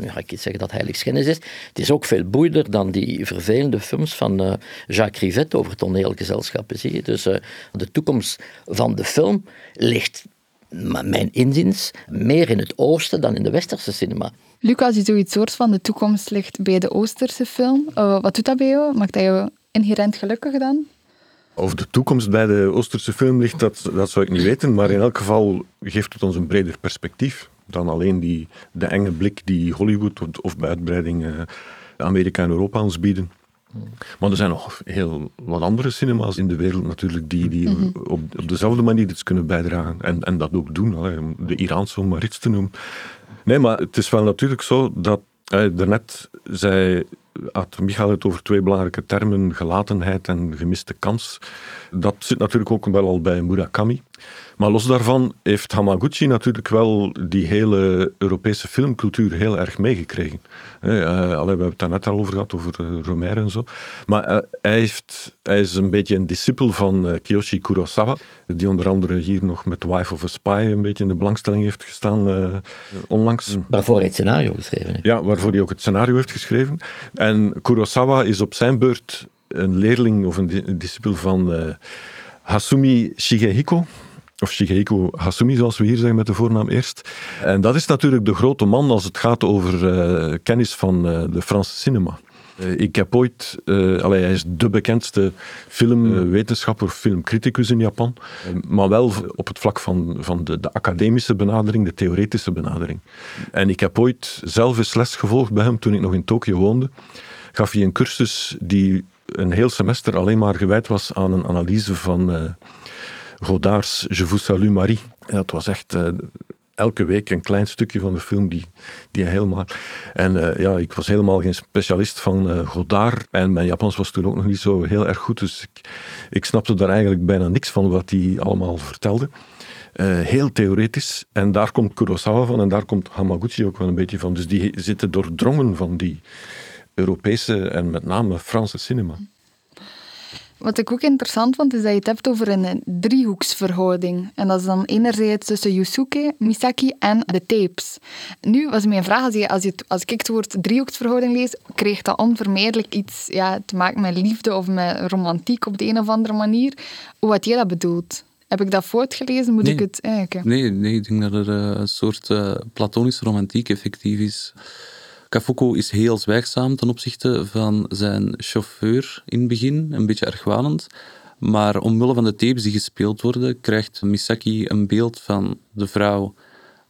[SPEAKER 5] nu ga ik iets zeggen dat heiligschennis is. Het is ook veel boeiender dan die vervelende films van Jacques Rivette over toneelgezelschappen. Zie je? Dus dus de toekomst van de film ligt, mijn inziens, meer in het oosten dan in de westerse cinema.
[SPEAKER 2] Lucas, je zoiets soort van de toekomst ligt bij de oosterse film. Uh, wat doet dat bij jou? Maakt dat jou inherent gelukkig dan?
[SPEAKER 4] Of de toekomst bij de Oosterse film ligt, dat, dat zou ik niet weten. Maar in elk geval geeft het ons een breder perspectief dan alleen die, de enge blik die Hollywood of bij uitbreiding Amerika en Europa ons bieden. Maar er zijn nog heel wat andere cinema's in de wereld natuurlijk die, die mhm. op, op dezelfde manier iets kunnen bijdragen. En, en dat ook doen, om de Iraanse om maar iets te noemen. Nee, maar het is wel natuurlijk zo dat, eh, daarnet zei had Michael het over twee belangrijke termen, gelatenheid en gemiste kans. Dat zit natuurlijk ook wel al bij Murakami. Maar los daarvan heeft Hamaguchi natuurlijk wel die hele Europese filmcultuur heel erg meegekregen. Uh, we hebben het daar net al over gehad, over uh, Romer en zo. Maar eh, hij, heeft, hij is een beetje een discipel van Kiyoshi Kurosawa, die onder andere hier nog met Wife of a Spy een beetje in de belangstelling heeft gestaan onlangs.
[SPEAKER 5] Waarvoor hij het scenario geschreven heeft.
[SPEAKER 4] Ja, waarvoor hij ook het scenario heeft geschreven. En Kurosawa is op zijn beurt een leerling of een, discipel van Hasumi Shigehiko of Shigehiko Hasumi, zoals we hier zeggen met de voornaam eerst. En dat is natuurlijk de grote man als het gaat over uh, kennis van uh, de Franse cinema. Uh, ik heb ooit, hij is de bekendste filmwetenschapper, filmcriticus in Japan, maar wel op het vlak van, van de, de, academische benadering, de theoretische benadering. En ik heb ooit zelf eens les gevolgd bij hem toen ik nog in Tokio woonde. Gaf hij een cursus die een heel semester alleen maar gewijd was aan een analyse van Godard's Je vous salue Marie. Ja, het was echt uh, elke week een klein stukje van de film die, die helemaal... En uh, ja, ik was helemaal geen specialist van uh, Godard en mijn Japans was toen ook nog niet zo heel erg goed, dus ik, ik snapte daar eigenlijk bijna niks van wat hij allemaal vertelde. Heel theoretisch. En daar komt Kurosawa van en daar komt Hamaguchi ook wel een beetje van. Dus die zitten doordrongen van die Europese en met name Franse cinema.
[SPEAKER 2] Wat ik ook interessant vond, is dat je het hebt over een driehoeksverhouding. En dat is dan enerzijds tussen Yusuke, Misaki en de tapes. Nu was mijn vraag, als, je, als, je, als ik het woord driehoeksverhouding lees, kreeg dat onvermijdelijk iets ja, te maken met liefde of met romantiek op de een of andere manier. Hoe had jij dat bedoeld? Heb ik dat voortgelezen? Moet ik het eigenlijk?
[SPEAKER 3] Nee, nee, ik denk dat er eh, een soort uh, platonische romantiek effectief is. Kafuko is heel zwijgzaam ten opzichte van zijn chauffeur in het begin, een beetje argwanend. Maar omwille van de tapes die gespeeld worden, krijgt Misaki een beeld van de vrouw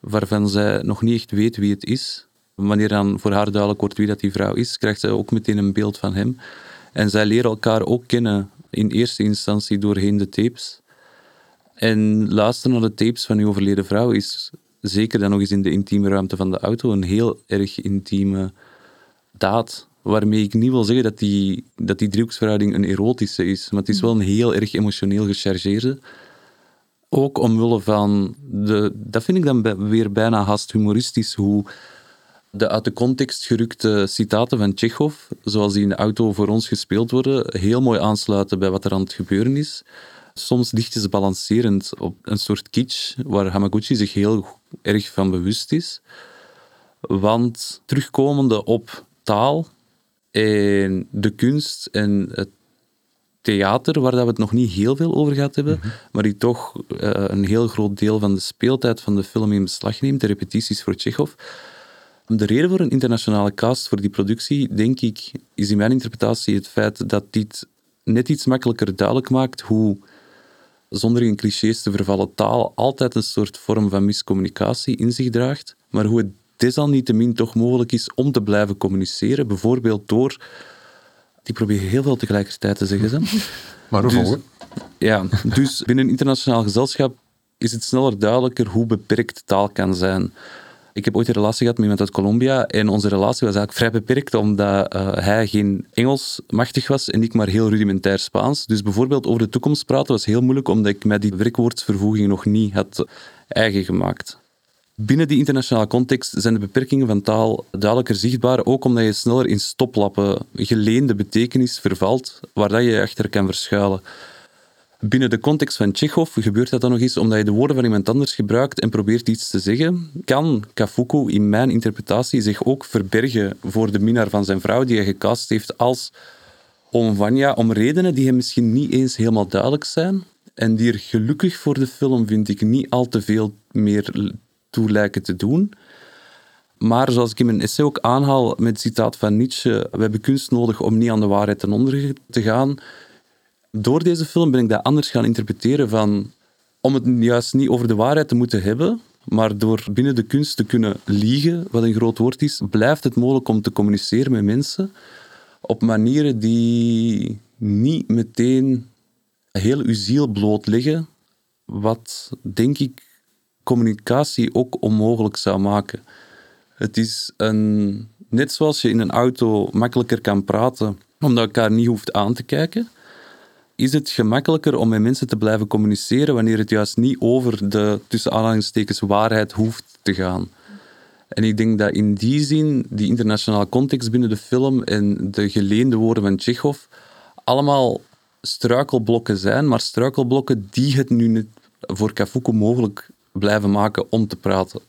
[SPEAKER 3] waarvan zij nog niet echt weet wie het is. Wanneer dan voor haar duidelijk wordt wie dat die vrouw is, krijgt zij ook meteen een beeld van hem. En zij leren elkaar ook kennen in eerste instantie doorheen de tapes. En luisteren naar de tapes van uw overleden vrouw is zeker dan nog eens in de intieme ruimte van de auto, een heel erg intieme daad. Waarmee ik niet wil zeggen dat die, dat die driehoeksverhouding een erotische is, maar het is wel een heel erg emotioneel gechargeerde. Ook omwille van, de, dat vind ik dan weer bijna haast humoristisch, hoe de uit de context gerukte citaten van Tsjechov, zoals die in de auto voor ons gespeeld worden, heel mooi aansluiten bij wat er aan het gebeuren is. Soms lichtjes balancerend op een soort kitsch, waar Hamaguchi zich heel erg van bewust is. Want terugkomende op taal en de kunst en het theater, waar dat we het nog niet heel veel over gehad hebben, mhm. maar die toch eh, een heel groot deel van de speeltijd van de film in beslag neemt, de repetities voor Tsjechov. De reden voor een internationale cast voor die productie, denk ik, is in mijn interpretatie het feit dat dit net iets makkelijker duidelijk maakt hoe zonder in clichés te vervallen, taal altijd een soort vorm van miscommunicatie in zich draagt, maar hoe het desalniettemin toch mogelijk is om te blijven communiceren, bijvoorbeeld door... Die probeer heel veel tegelijkertijd te zeggen. Ze.
[SPEAKER 1] Maar hoeveel? Dus,
[SPEAKER 3] ja, dus binnen een internationaal gezelschap is het sneller duidelijker hoe beperkt taal kan zijn. Ik heb ooit een relatie gehad met iemand uit Colombia en onze relatie was eigenlijk vrij beperkt omdat uh, hij geen Engels machtig was en ik maar heel rudimentair Spaans. Dus bijvoorbeeld over de toekomst praten was heel moeilijk omdat ik mij die werkwoordsvervoeging nog niet had eigen gemaakt. Binnen die internationale context zijn de beperkingen van taal duidelijker zichtbaar, ook omdat je sneller in stoplappen geleende betekenis vervalt, waar dat je achter kan verschuilen. Binnen de context van Chekhov gebeurt dat dan nog eens omdat je de woorden van iemand anders gebruikt en probeert iets te zeggen. Kan Kafuku in mijn interpretatie zich ook verbergen voor de minnaar van zijn vrouw die hij gecast heeft als om redenen die hem misschien niet eens helemaal duidelijk zijn en die er gelukkig voor de film, vind ik, niet al te veel meer toe lijken te doen. Maar zoals ik in mijn essay ook aanhaal met het citaat van Nietzsche, we hebben kunst nodig om niet aan de waarheid ten onder te gaan door deze film ben ik dat anders gaan interpreteren van om het juist niet over de waarheid te moeten hebben, maar door binnen de kunst te kunnen liegen, wat een groot woord is, blijft het mogelijk om te communiceren met mensen. op manieren die niet meteen heel uw ziel blootleggen, wat denk ik communicatie ook onmogelijk zou maken. Het is een, net zoals je in een auto makkelijker kan praten omdat elkaar niet hoeft aan te kijken, is het gemakkelijker om met mensen te blijven communiceren wanneer het juist niet over de tussen aanhalingstekens waarheid hoeft te gaan. En ik denk dat in die zin, die internationale context binnen de film en de geleende woorden van Chekhov, allemaal struikelblokken zijn, maar struikelblokken die het nu voor Kafuku mogelijk blijven maken om te praten.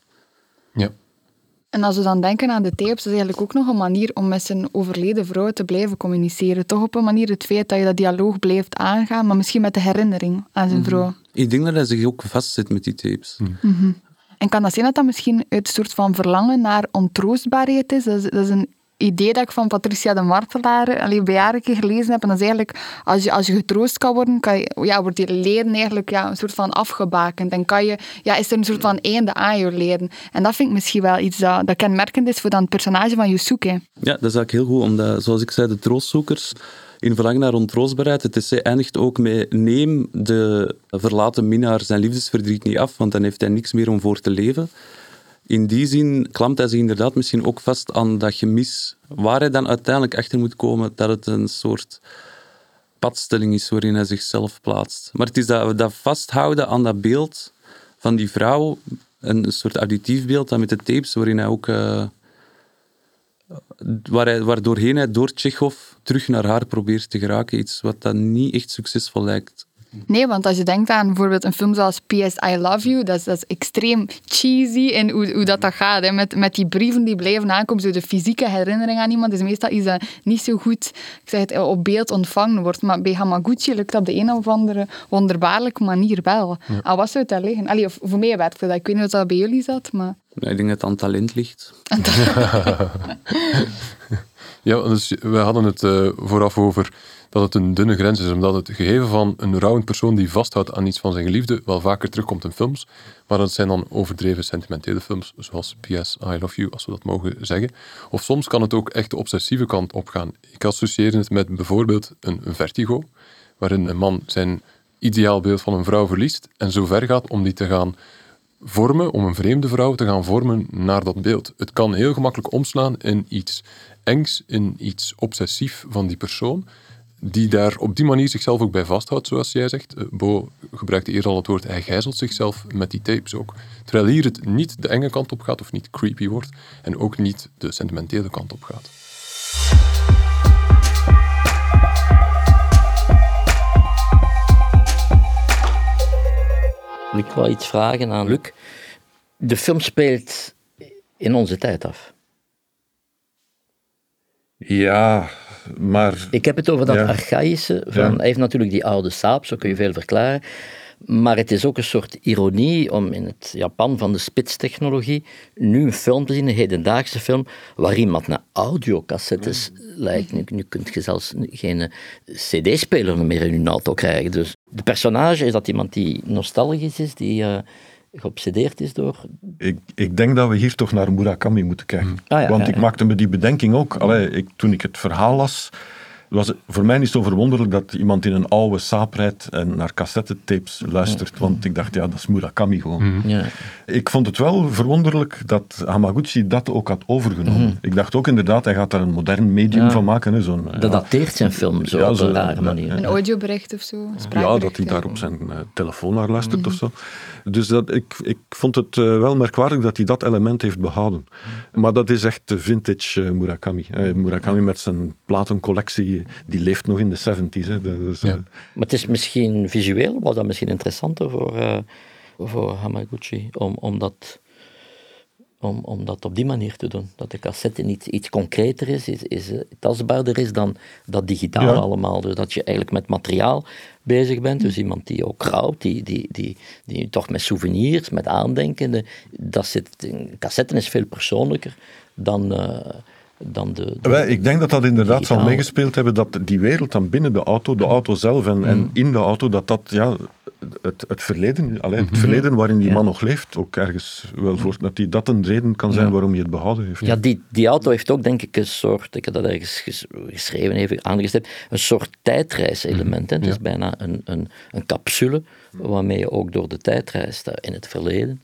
[SPEAKER 2] En als we dan denken aan de tapes, is eigenlijk ook nog een manier om met zijn overleden vrouw te blijven communiceren. Toch op een manier het feit dat je dat dialoog blijft aangaan, maar misschien met de herinnering aan zijn mhm. vrouw.
[SPEAKER 3] Ik denk dat hij zich ook vastzit met die tapes.
[SPEAKER 2] Mhm. En kan dat zijn dat dat misschien uit een soort van verlangen naar ontroostbaarheid is? Dat is, dat is een idee dat ik van Patricia de Martelaar alleen bij jaren gelezen heb. En dat is eigenlijk, als je, als je getroost kan worden, kan je, ja, wordt je leren eigenlijk ja, een soort van afgebakend. En kan je, ja, is er een soort van einde aan je leren. En dat vind ik misschien wel iets dat, kenmerkend is voor dan het personage van Yusuke.
[SPEAKER 3] Ja, dat is eigenlijk heel goed, omdat, zoals ik zei, de troostzoekers in verlangen naar ontroostbaarheid. Het is, eindigt ook met neem de verlaten minnaar zijn liefdesverdriet niet af, want dan heeft hij niks meer om voor te leven. In die zin klampt hij zich inderdaad misschien ook vast aan dat gemis, waar hij dan uiteindelijk achter moet komen dat het een soort padstelling is waarin hij zichzelf plaatst. Maar het is dat, dat vasthouden aan dat beeld van die vrouw, een soort auditief beeld dat met de tapes, waarin hij ook... Uh, waar hij, waardoorheen hij door Tsjechov terug naar haar probeert te geraken. Iets wat dan niet echt succesvol lijkt.
[SPEAKER 2] Nee, want als je denkt aan bijvoorbeeld een film zoals P.S. I Love You, dat is, dat is extreem cheesy in hoe, hoe dat, dat gaat. Hè. Met, met die brieven die blijven aankomen, zo de fysieke herinnering aan iemand, is meestal iets dat niet zo goed ik zeg het, op beeld ontvangen wordt. Maar bij Hamaguchi lukt dat op de een of andere wonderbaarlijke manier wel. Ja. Wat zou het daar liggen? Allee, of voor mij werkt dat. Ik weet niet of dat bij jullie zat, maar...
[SPEAKER 3] Ik denk dat het aan talent ligt.
[SPEAKER 1] ja, dus we hadden het uh, vooraf over dat het een dunne grens is, omdat het gegeven van een rouwend persoon die vasthoudt aan iets van zijn geliefde wel vaker terugkomt in films, maar dat zijn dan overdreven sentimentele films, zoals P.S. I Love You, als we dat mogen zeggen. Of soms kan het ook echt de obsessieve kant opgaan. Ik associeer het met bijvoorbeeld een vertigo, waarin een man zijn ideaalbeeld van een vrouw verliest en zo ver gaat om die te gaan vormen, om een vreemde vrouw te gaan vormen naar dat beeld. Het kan heel gemakkelijk omslaan in iets engs, in iets obsessief van die persoon die daar op die manier zichzelf ook bij vasthoudt, zoals jij zegt. Eh, Bo gebruikte eerder al het woord, hij gijzelt zichzelf met die tapes ook. Terwijl hier het niet de enge kant op gaat of niet creepy wordt en ook niet de sentimentele kant op gaat.
[SPEAKER 5] Ik wil iets vragen aan Luc. De film speelt in onze tijd af.
[SPEAKER 4] Ja, maar...
[SPEAKER 5] Ik heb het over dat archaïsche. Van, Hij heeft natuurlijk die oude saap, zo kun je veel verklaren. Maar het is ook een soort ironie om in het Japan van de spitstechnologie nu een film te zien, een hedendaagse film, waar iemand naar audiocassettes lijkt. Nu, nu kun je zelfs geen cd-speler meer in je auto krijgen. Dus de personage is dat iemand die nostalgisch is, die... Uh, geobsedeerd is door...
[SPEAKER 4] Ik, ik denk dat we hier toch naar Murakami moeten kijken. Ah, Want ik maakte me die bedenking ook, allee, ik, toen ik het verhaal las, was voor mij niet zo verwonderlijk dat iemand in een oude saap rijdt en naar cassettetapes luistert. Want ik dacht, ja, dat is Murakami gewoon. Mhm. Ja. Ik vond het wel verwonderlijk dat Hamaguchi dat ook had overgenomen. Mhm. Ik dacht ook inderdaad, hij gaat daar een modern medium van maken. Hè, zo'n,
[SPEAKER 5] dat dateert zijn film zo op een rare manier.
[SPEAKER 2] Een audiobericht of zo?
[SPEAKER 4] Ja, dat hij daar op zijn uh, telefoon naar luistert mhm. of zo. Dus dat, ik, ik vond het uh, wel merkwaardig dat hij dat element heeft behouden. Maar dat is echt de vintage uh, Murakami. Murakami met zijn platencollectie die leeft nog in de 70s. Hè. Dus, ja.
[SPEAKER 5] Maar het is misschien visueel, was dat misschien interessanter voor, uh, voor Hamaguchi, om, om, dat, om, om dat op die manier te doen. Dat de cassette niet iets concreter is, is, is uh, tastbaarder is dan dat digitaal allemaal. Dus dat je eigenlijk met materiaal bezig bent. Dus iemand die ook rouwt, die, die, die, die toch met souvenirs, met aandenken. Dat zit, cassette is veel persoonlijker dan... Uh, dan de...
[SPEAKER 4] ik denk dat dat inderdaad zal meegespeeld hebben, dat die wereld dan binnen de auto, de auto zelf en, en mm. in de auto, dat dat ja, het, het verleden, alleen het mhm. verleden waarin die man nog leeft, ook ergens wel voor, dat die, dat een reden kan zijn waarom hij het behouden heeft.
[SPEAKER 5] Ja, die, die auto heeft ook denk ik een soort, ik heb dat ergens geschreven, even aangestipt, een soort tijdreiselement. Het is bijna een, een, een capsule waarmee je ook door de tijd reist in het verleden.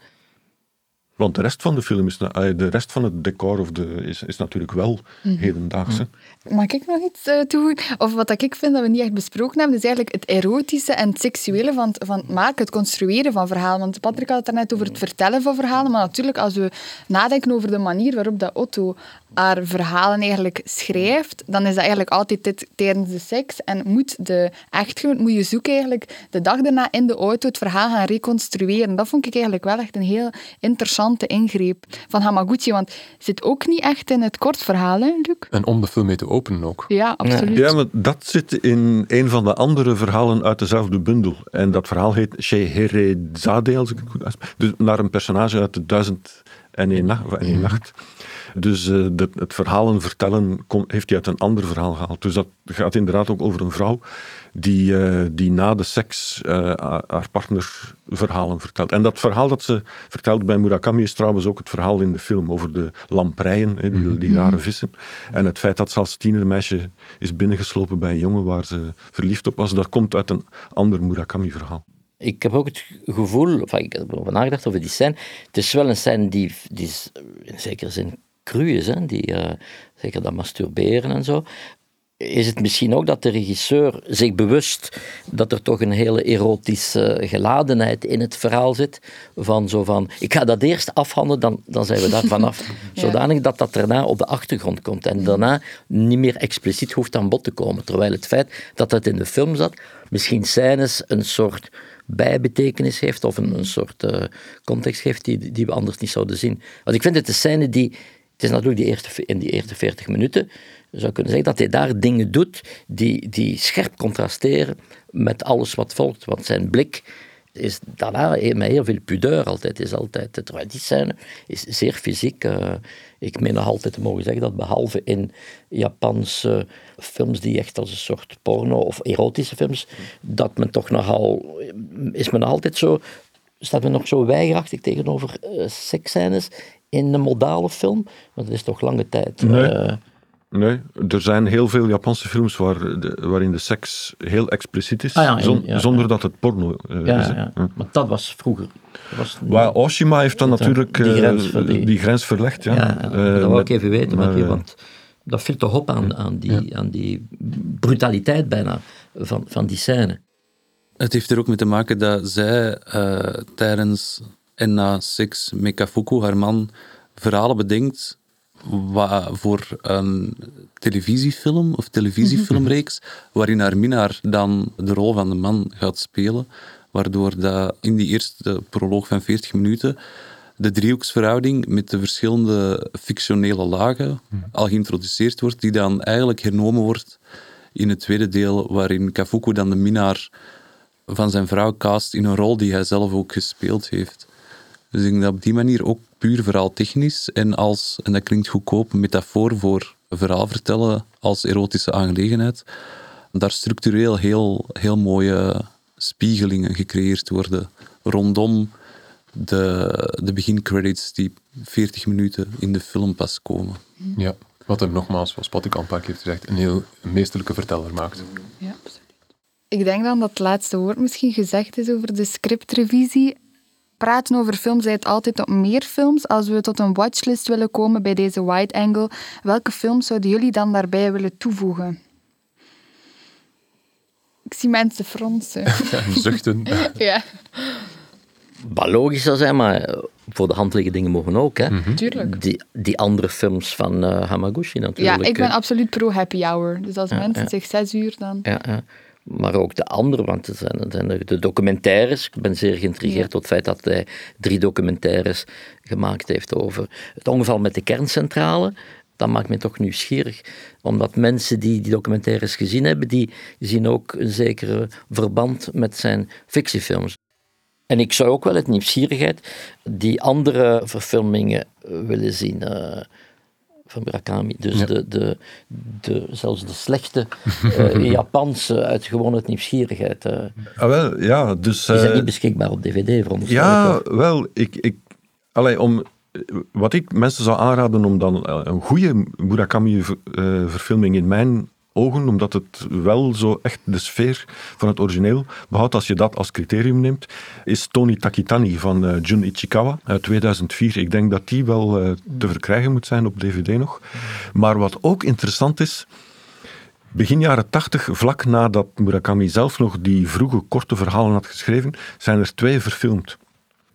[SPEAKER 4] Want de rest van de film is, de rest van het decor of de, is, is natuurlijk wel mm hedendaagse.
[SPEAKER 2] Mag ik nog iets uh, toevoegen? Of wat ik vind dat we niet echt besproken hebben, is eigenlijk het erotische en het seksuele van, van het maken, het construeren van verhalen. Want Patrick had het daarnet over het vertellen van verhalen, maar natuurlijk als we nadenken over de manier waarop dat Otto haar verhalen eigenlijk schrijft, dan is dat eigenlijk altijd dit tijdens de seks. En moet de echtgenoot, moet je zoeken eigenlijk de dag daarna in de auto het verhaal gaan reconstrueren. Dat vond ik eigenlijk wel echt een heel interessante ingreep van Hamaguchi, want het zit ook niet echt in het kort verhaal, hè, Luc?
[SPEAKER 1] En om de film mee te openen ook.
[SPEAKER 2] Ja, absoluut.
[SPEAKER 4] Ja, maar dat zit in een van de andere verhalen uit dezelfde bundel. En dat verhaal heet Scheherazade, als ik het goed uitspreek. Dus naar een personage uit de Duizend en één nacht. En één nacht. Dus uh, het verhalen vertellen heeft hij uit een ander verhaal gehaald. Dus dat gaat inderdaad ook over een vrouw die, uh, die na de seks uh, haar partner verhalen vertelt. En dat verhaal dat ze vertelt bij Murakami is trouwens ook het verhaal in de film over de lampreien, die, mhm. die rare vissen. En het feit dat ze als tienermeisje is binnengeslopen bij een jongen waar ze verliefd op was, dat komt uit een ander Murakami-verhaal.
[SPEAKER 5] Ik heb ook het gevoel, of ik heb erover nagedacht over die scène. Het is wel een scène die, die in zekere zin cru is, hè, die uh, zeker dat masturberen en zo, is het misschien ook dat de regisseur zich bewust dat er toch een hele erotische geladenheid in het verhaal zit. Van zo van, ik ga dat eerst afhandelen, dan, dan zijn we daar vanaf. ja. Zodanig dat dat daarna op de achtergrond komt. En daarna niet meer expliciet hoeft aan bod te komen. Terwijl het feit dat dat in de film zat, misschien scènes een soort bijbetekenis heeft of een, een soort uh, context geeft die, die we anders niet zouden zien. Want ik vind het een scène die het is natuurlijk die eerste, in die eerste 40 minuten, zou kunnen zeggen dat hij daar dingen doet die, die scherp contrasteren met alles wat volgt. Want zijn blik is daarna met heel veel pudeur altijd. Is altijd terwijl die scène is zeer fysiek. Uh, ik meen nog altijd te mogen zeggen dat behalve in Japanse films die echt als een soort porno of erotische films, dat men toch nogal, is men altijd zo, staat men nog zo weigerachtig tegenover uh, seksscènes in een modale film? Want dat is toch lange tijd.
[SPEAKER 4] Nee. Uh, nee, er zijn heel veel Japanse films waar de, waarin de seks heel expliciet is, ah, zonder dat het porno uh,
[SPEAKER 5] is. Ja. Maar dat was vroeger. Dat was
[SPEAKER 4] Waar Oshima heeft dan natuurlijk die grens, die, die grens verlegd. Ja.
[SPEAKER 5] dat wil ik even weten, maar, je, want dat viel toch op aan, aan, die, aan die brutaliteit bijna van, van die scène.
[SPEAKER 3] Het heeft er ook mee te maken dat zij tijdens en na seks Mekafuku, haar man, verhalen bedenkt voor een televisiefilm of televisiefilmreeks, waarin haar minnaar dan de rol van de man gaat spelen, waardoor dat in die eerste proloog van 40 minuten de driehoeksverhouding met de verschillende fictionele lagen al geïntroduceerd wordt, die dan eigenlijk hernomen wordt in het tweede deel, waarin Kafuku dan de minnaar van zijn vrouw cast in een rol die hij zelf ook gespeeld heeft. Dus ik denk dat op die manier ook puur verhaaltechnisch en als, en dat klinkt goedkoop, metafoor voor verhaal vertellen als erotische aangelegenheid, daar structureel heel, heel mooie spiegelingen gecreëerd worden rondom de, de begincredits die 40 minuten in de film pas komen.
[SPEAKER 1] Ja, wat er nogmaals, zoals Patrick al een paar keer heeft gezegd, een heel meesterlijke verteller maakt.
[SPEAKER 2] Ja, absoluut. Ik denk dan dat het laatste woord misschien gezegd is over de scriptrevisie praten over films leidt altijd tot meer films. Als we tot een watchlist willen komen bij deze wide angle, welke films zouden jullie dan daarbij willen toevoegen? Ik zie mensen fronsen.
[SPEAKER 1] zuchten.
[SPEAKER 2] ja.
[SPEAKER 5] Wat logisch zou zijn, maar voor de hand liggen dingen mogen ook. Hè?
[SPEAKER 2] Mm Tuurlijk.
[SPEAKER 5] Die, die andere films van uh, Hamaguchi natuurlijk.
[SPEAKER 2] Ja, ik ben absoluut pro happy hour. Dus als mensen zich zes uur dan...
[SPEAKER 5] Ja, ja maar ook de andere, want er zijn, er zijn de documentaires. Ik ben zeer geïntrigeerd ja. tot het feit dat hij drie documentaires gemaakt heeft over het ongeval met de kerncentrale. Dat maakt me toch nieuwsgierig, omdat mensen die die documentaires gezien hebben, die zien ook een zekere verband met zijn fictiefilms. En ik zou ook wel het nieuwsgierigheid die andere verfilmingen willen zien. Van Murakami. Dus de, de, de, zelfs de slechte uh, Japanse uit gewoon nieuwsgierigheid. Uh,
[SPEAKER 4] ah, wel, ja, dus,
[SPEAKER 5] die zijn niet beschikbaar op DVD, voor
[SPEAKER 4] Ja, wel, ik, ik, allee, om, wat ik mensen zou aanraden om dan een goede Murakami-verfilming in mijn ogen, omdat het wel zo echt de sfeer van het origineel behoudt, als je dat als criterium neemt, is Tony Takitani van uh, Jun Ichikawa uit 2004. Ik denk dat die wel uh, te verkrijgen moet zijn op DVD nog. Maar wat ook interessant is, begin jaren 80, vlak nadat Murakami zelf nog die vroege korte verhalen had geschreven, zijn er twee verfilmd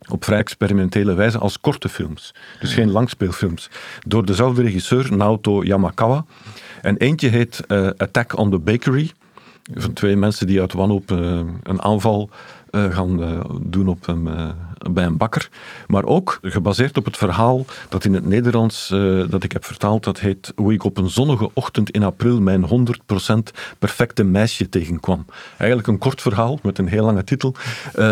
[SPEAKER 4] op vrij experimentele wijze als korte films. Dus geen langspeelfilms. Door dezelfde regisseur, Naoto Yamakawa. En eentje heet uh, Attack on the Bakery. Van twee mensen die uit wanhoop uh, een aanval gaan doen op een, bij een bakker. Maar ook gebaseerd op het verhaal dat in het Nederlands dat ik heb vertaald, dat heet Hoe ik op een zonnige ochtend in april mijn 100% perfecte meisje tegenkwam. Eigenlijk een kort verhaal met een heel lange titel,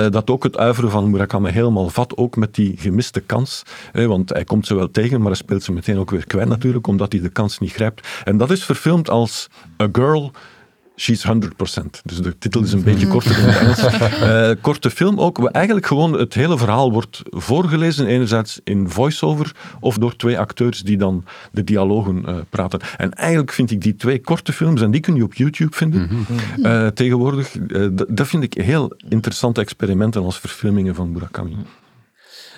[SPEAKER 4] dat ook het uiveren van Murakami helemaal vat, ook met die gemiste kans. want hij komt ze wel tegen, maar hij speelt ze meteen ook weer kwijt natuurlijk, omdat hij de kans niet grijpt. En dat is verfilmd als A Girl She's 100%. Dus de titel is een beetje korter in het Engels. Uh, korte film ook. Waar eigenlijk gewoon het hele verhaal wordt voorgelezen. Enerzijds in voice-over of door twee acteurs die dan de dialogen uh, praten. En eigenlijk vind ik die twee korte films, en die kun je op YouTube vinden uh, tegenwoordig. dat vind ik heel interessante experimenten als verfilmingen van Murakami.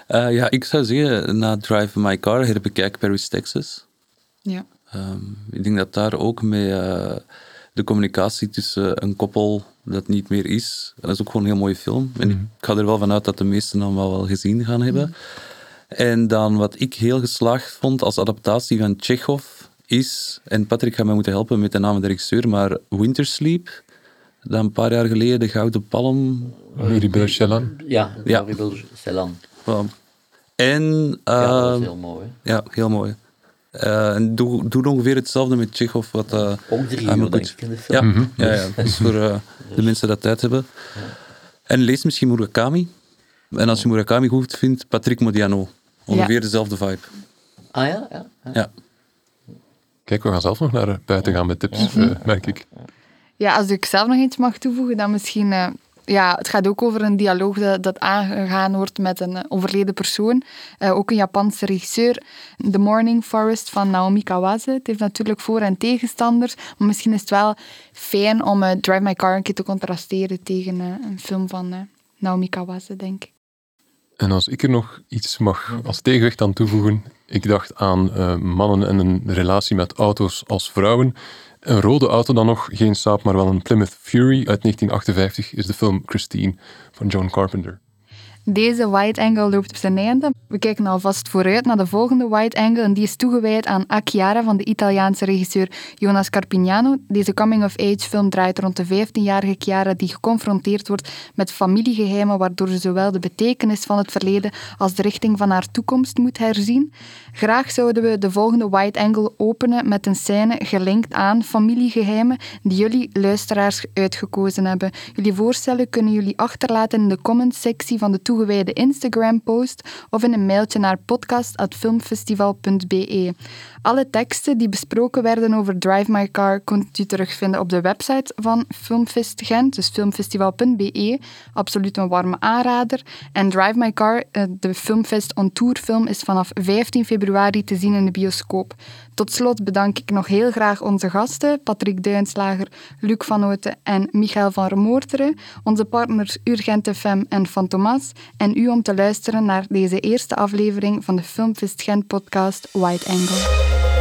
[SPEAKER 3] ja, ik zou zeggen, na Drive My Car herbekijk Paris, Texas.
[SPEAKER 2] Ja.
[SPEAKER 3] Um, ik denk dat daar ook mee de communicatie tussen een koppel dat niet meer is. Dat is ook gewoon een heel mooie film. En ik mhm. ga er wel vanuit dat de meesten dan wel, wel gezien gaan hebben. En dan wat ik heel geslaagd vond als adaptatie van Chekhov is, en Patrick gaat mij moeten helpen met de naam van de regisseur, maar Wintersleep, dat een paar jaar geleden de Gouden Palm...
[SPEAKER 1] Nuri Celan.
[SPEAKER 5] Ja, ja. Celan.
[SPEAKER 3] En...
[SPEAKER 5] ja, dat is ehm, heel mooi.
[SPEAKER 3] Ja, heel mooi. Uh, en doe, doe ongeveer hetzelfde met Chekhov. Wat, uh,
[SPEAKER 5] Ook drie uur, denk ik, in de
[SPEAKER 3] film. Ja, mm -hmm. ja, ja. Dus voor uh, de mensen dat tijd hebben. Ja. En lees misschien Murakami. En als je Murakami goed vindt, Patrick Modiano. Ongeveer ja. dezelfde vibe.
[SPEAKER 5] Ah ja? Ja.
[SPEAKER 3] ja.
[SPEAKER 1] Kijk, we gaan zelf nog naar buiten gaan met tips, merk ik.
[SPEAKER 2] Ja, als ik zelf nog iets mag toevoegen, dan misschien ja, het gaat ook over een dialoog dat, dat aangegaan wordt met een overleden persoon. Uh, ook een Japanse regisseur. The Morning Forest van Naomi Kawase. Het heeft natuurlijk voor- en tegenstanders. Maar misschien is het wel fijn om uh, Drive My Car een keer te contrasteren tegen uh, een film van Naomi Kawase, denk ik.
[SPEAKER 1] En als ik er nog iets mag als tegenwicht aan toevoegen. Ik dacht aan mannen en een relatie met auto's als vrouwen. Een rode auto dan nog, geen Saab, maar wel een Plymouth Fury uit 1958 is de film Christine van John Carpenter.
[SPEAKER 2] Deze wide angle loopt op zijn einde. We kijken alvast vooruit naar de volgende wide angle en die is toegewijd aan Acchiara van de Italiaanse regisseur Jonas Carpignano. Deze coming-of-age film draait rond de 15-jarige Chiara die geconfronteerd wordt met familiegeheimen waardoor ze zowel de betekenis van het verleden als de richting van haar toekomst moet herzien. Graag zouden we de volgende wide angle openen met een scène gelinkt aan familiegeheimen die jullie luisteraars uitgekozen hebben. Jullie voorstellen kunnen jullie achterlaten in de comment-sectie van de toegewijde Instagram-post of in een mailtje naar podcast.filmfestival.be. Alle teksten die besproken werden over Drive My Car kunt u terugvinden op de website van Filmfest Gent, dus filmfestival.be. Absoluut een warme aanrader. En Drive My Car, eh, de Filmfest on Tour film, is vanaf 15 februari te zien in de bioscoop. Tot slot bedank ik nog heel graag onze gasten, Patrick Duinslager, Luc van Ooten en Michael van Remoorteren, onze partners Urgent FM en Van Thomas, en u om te luisteren naar deze eerste aflevering van de Filmfest Gent podcast White Angle.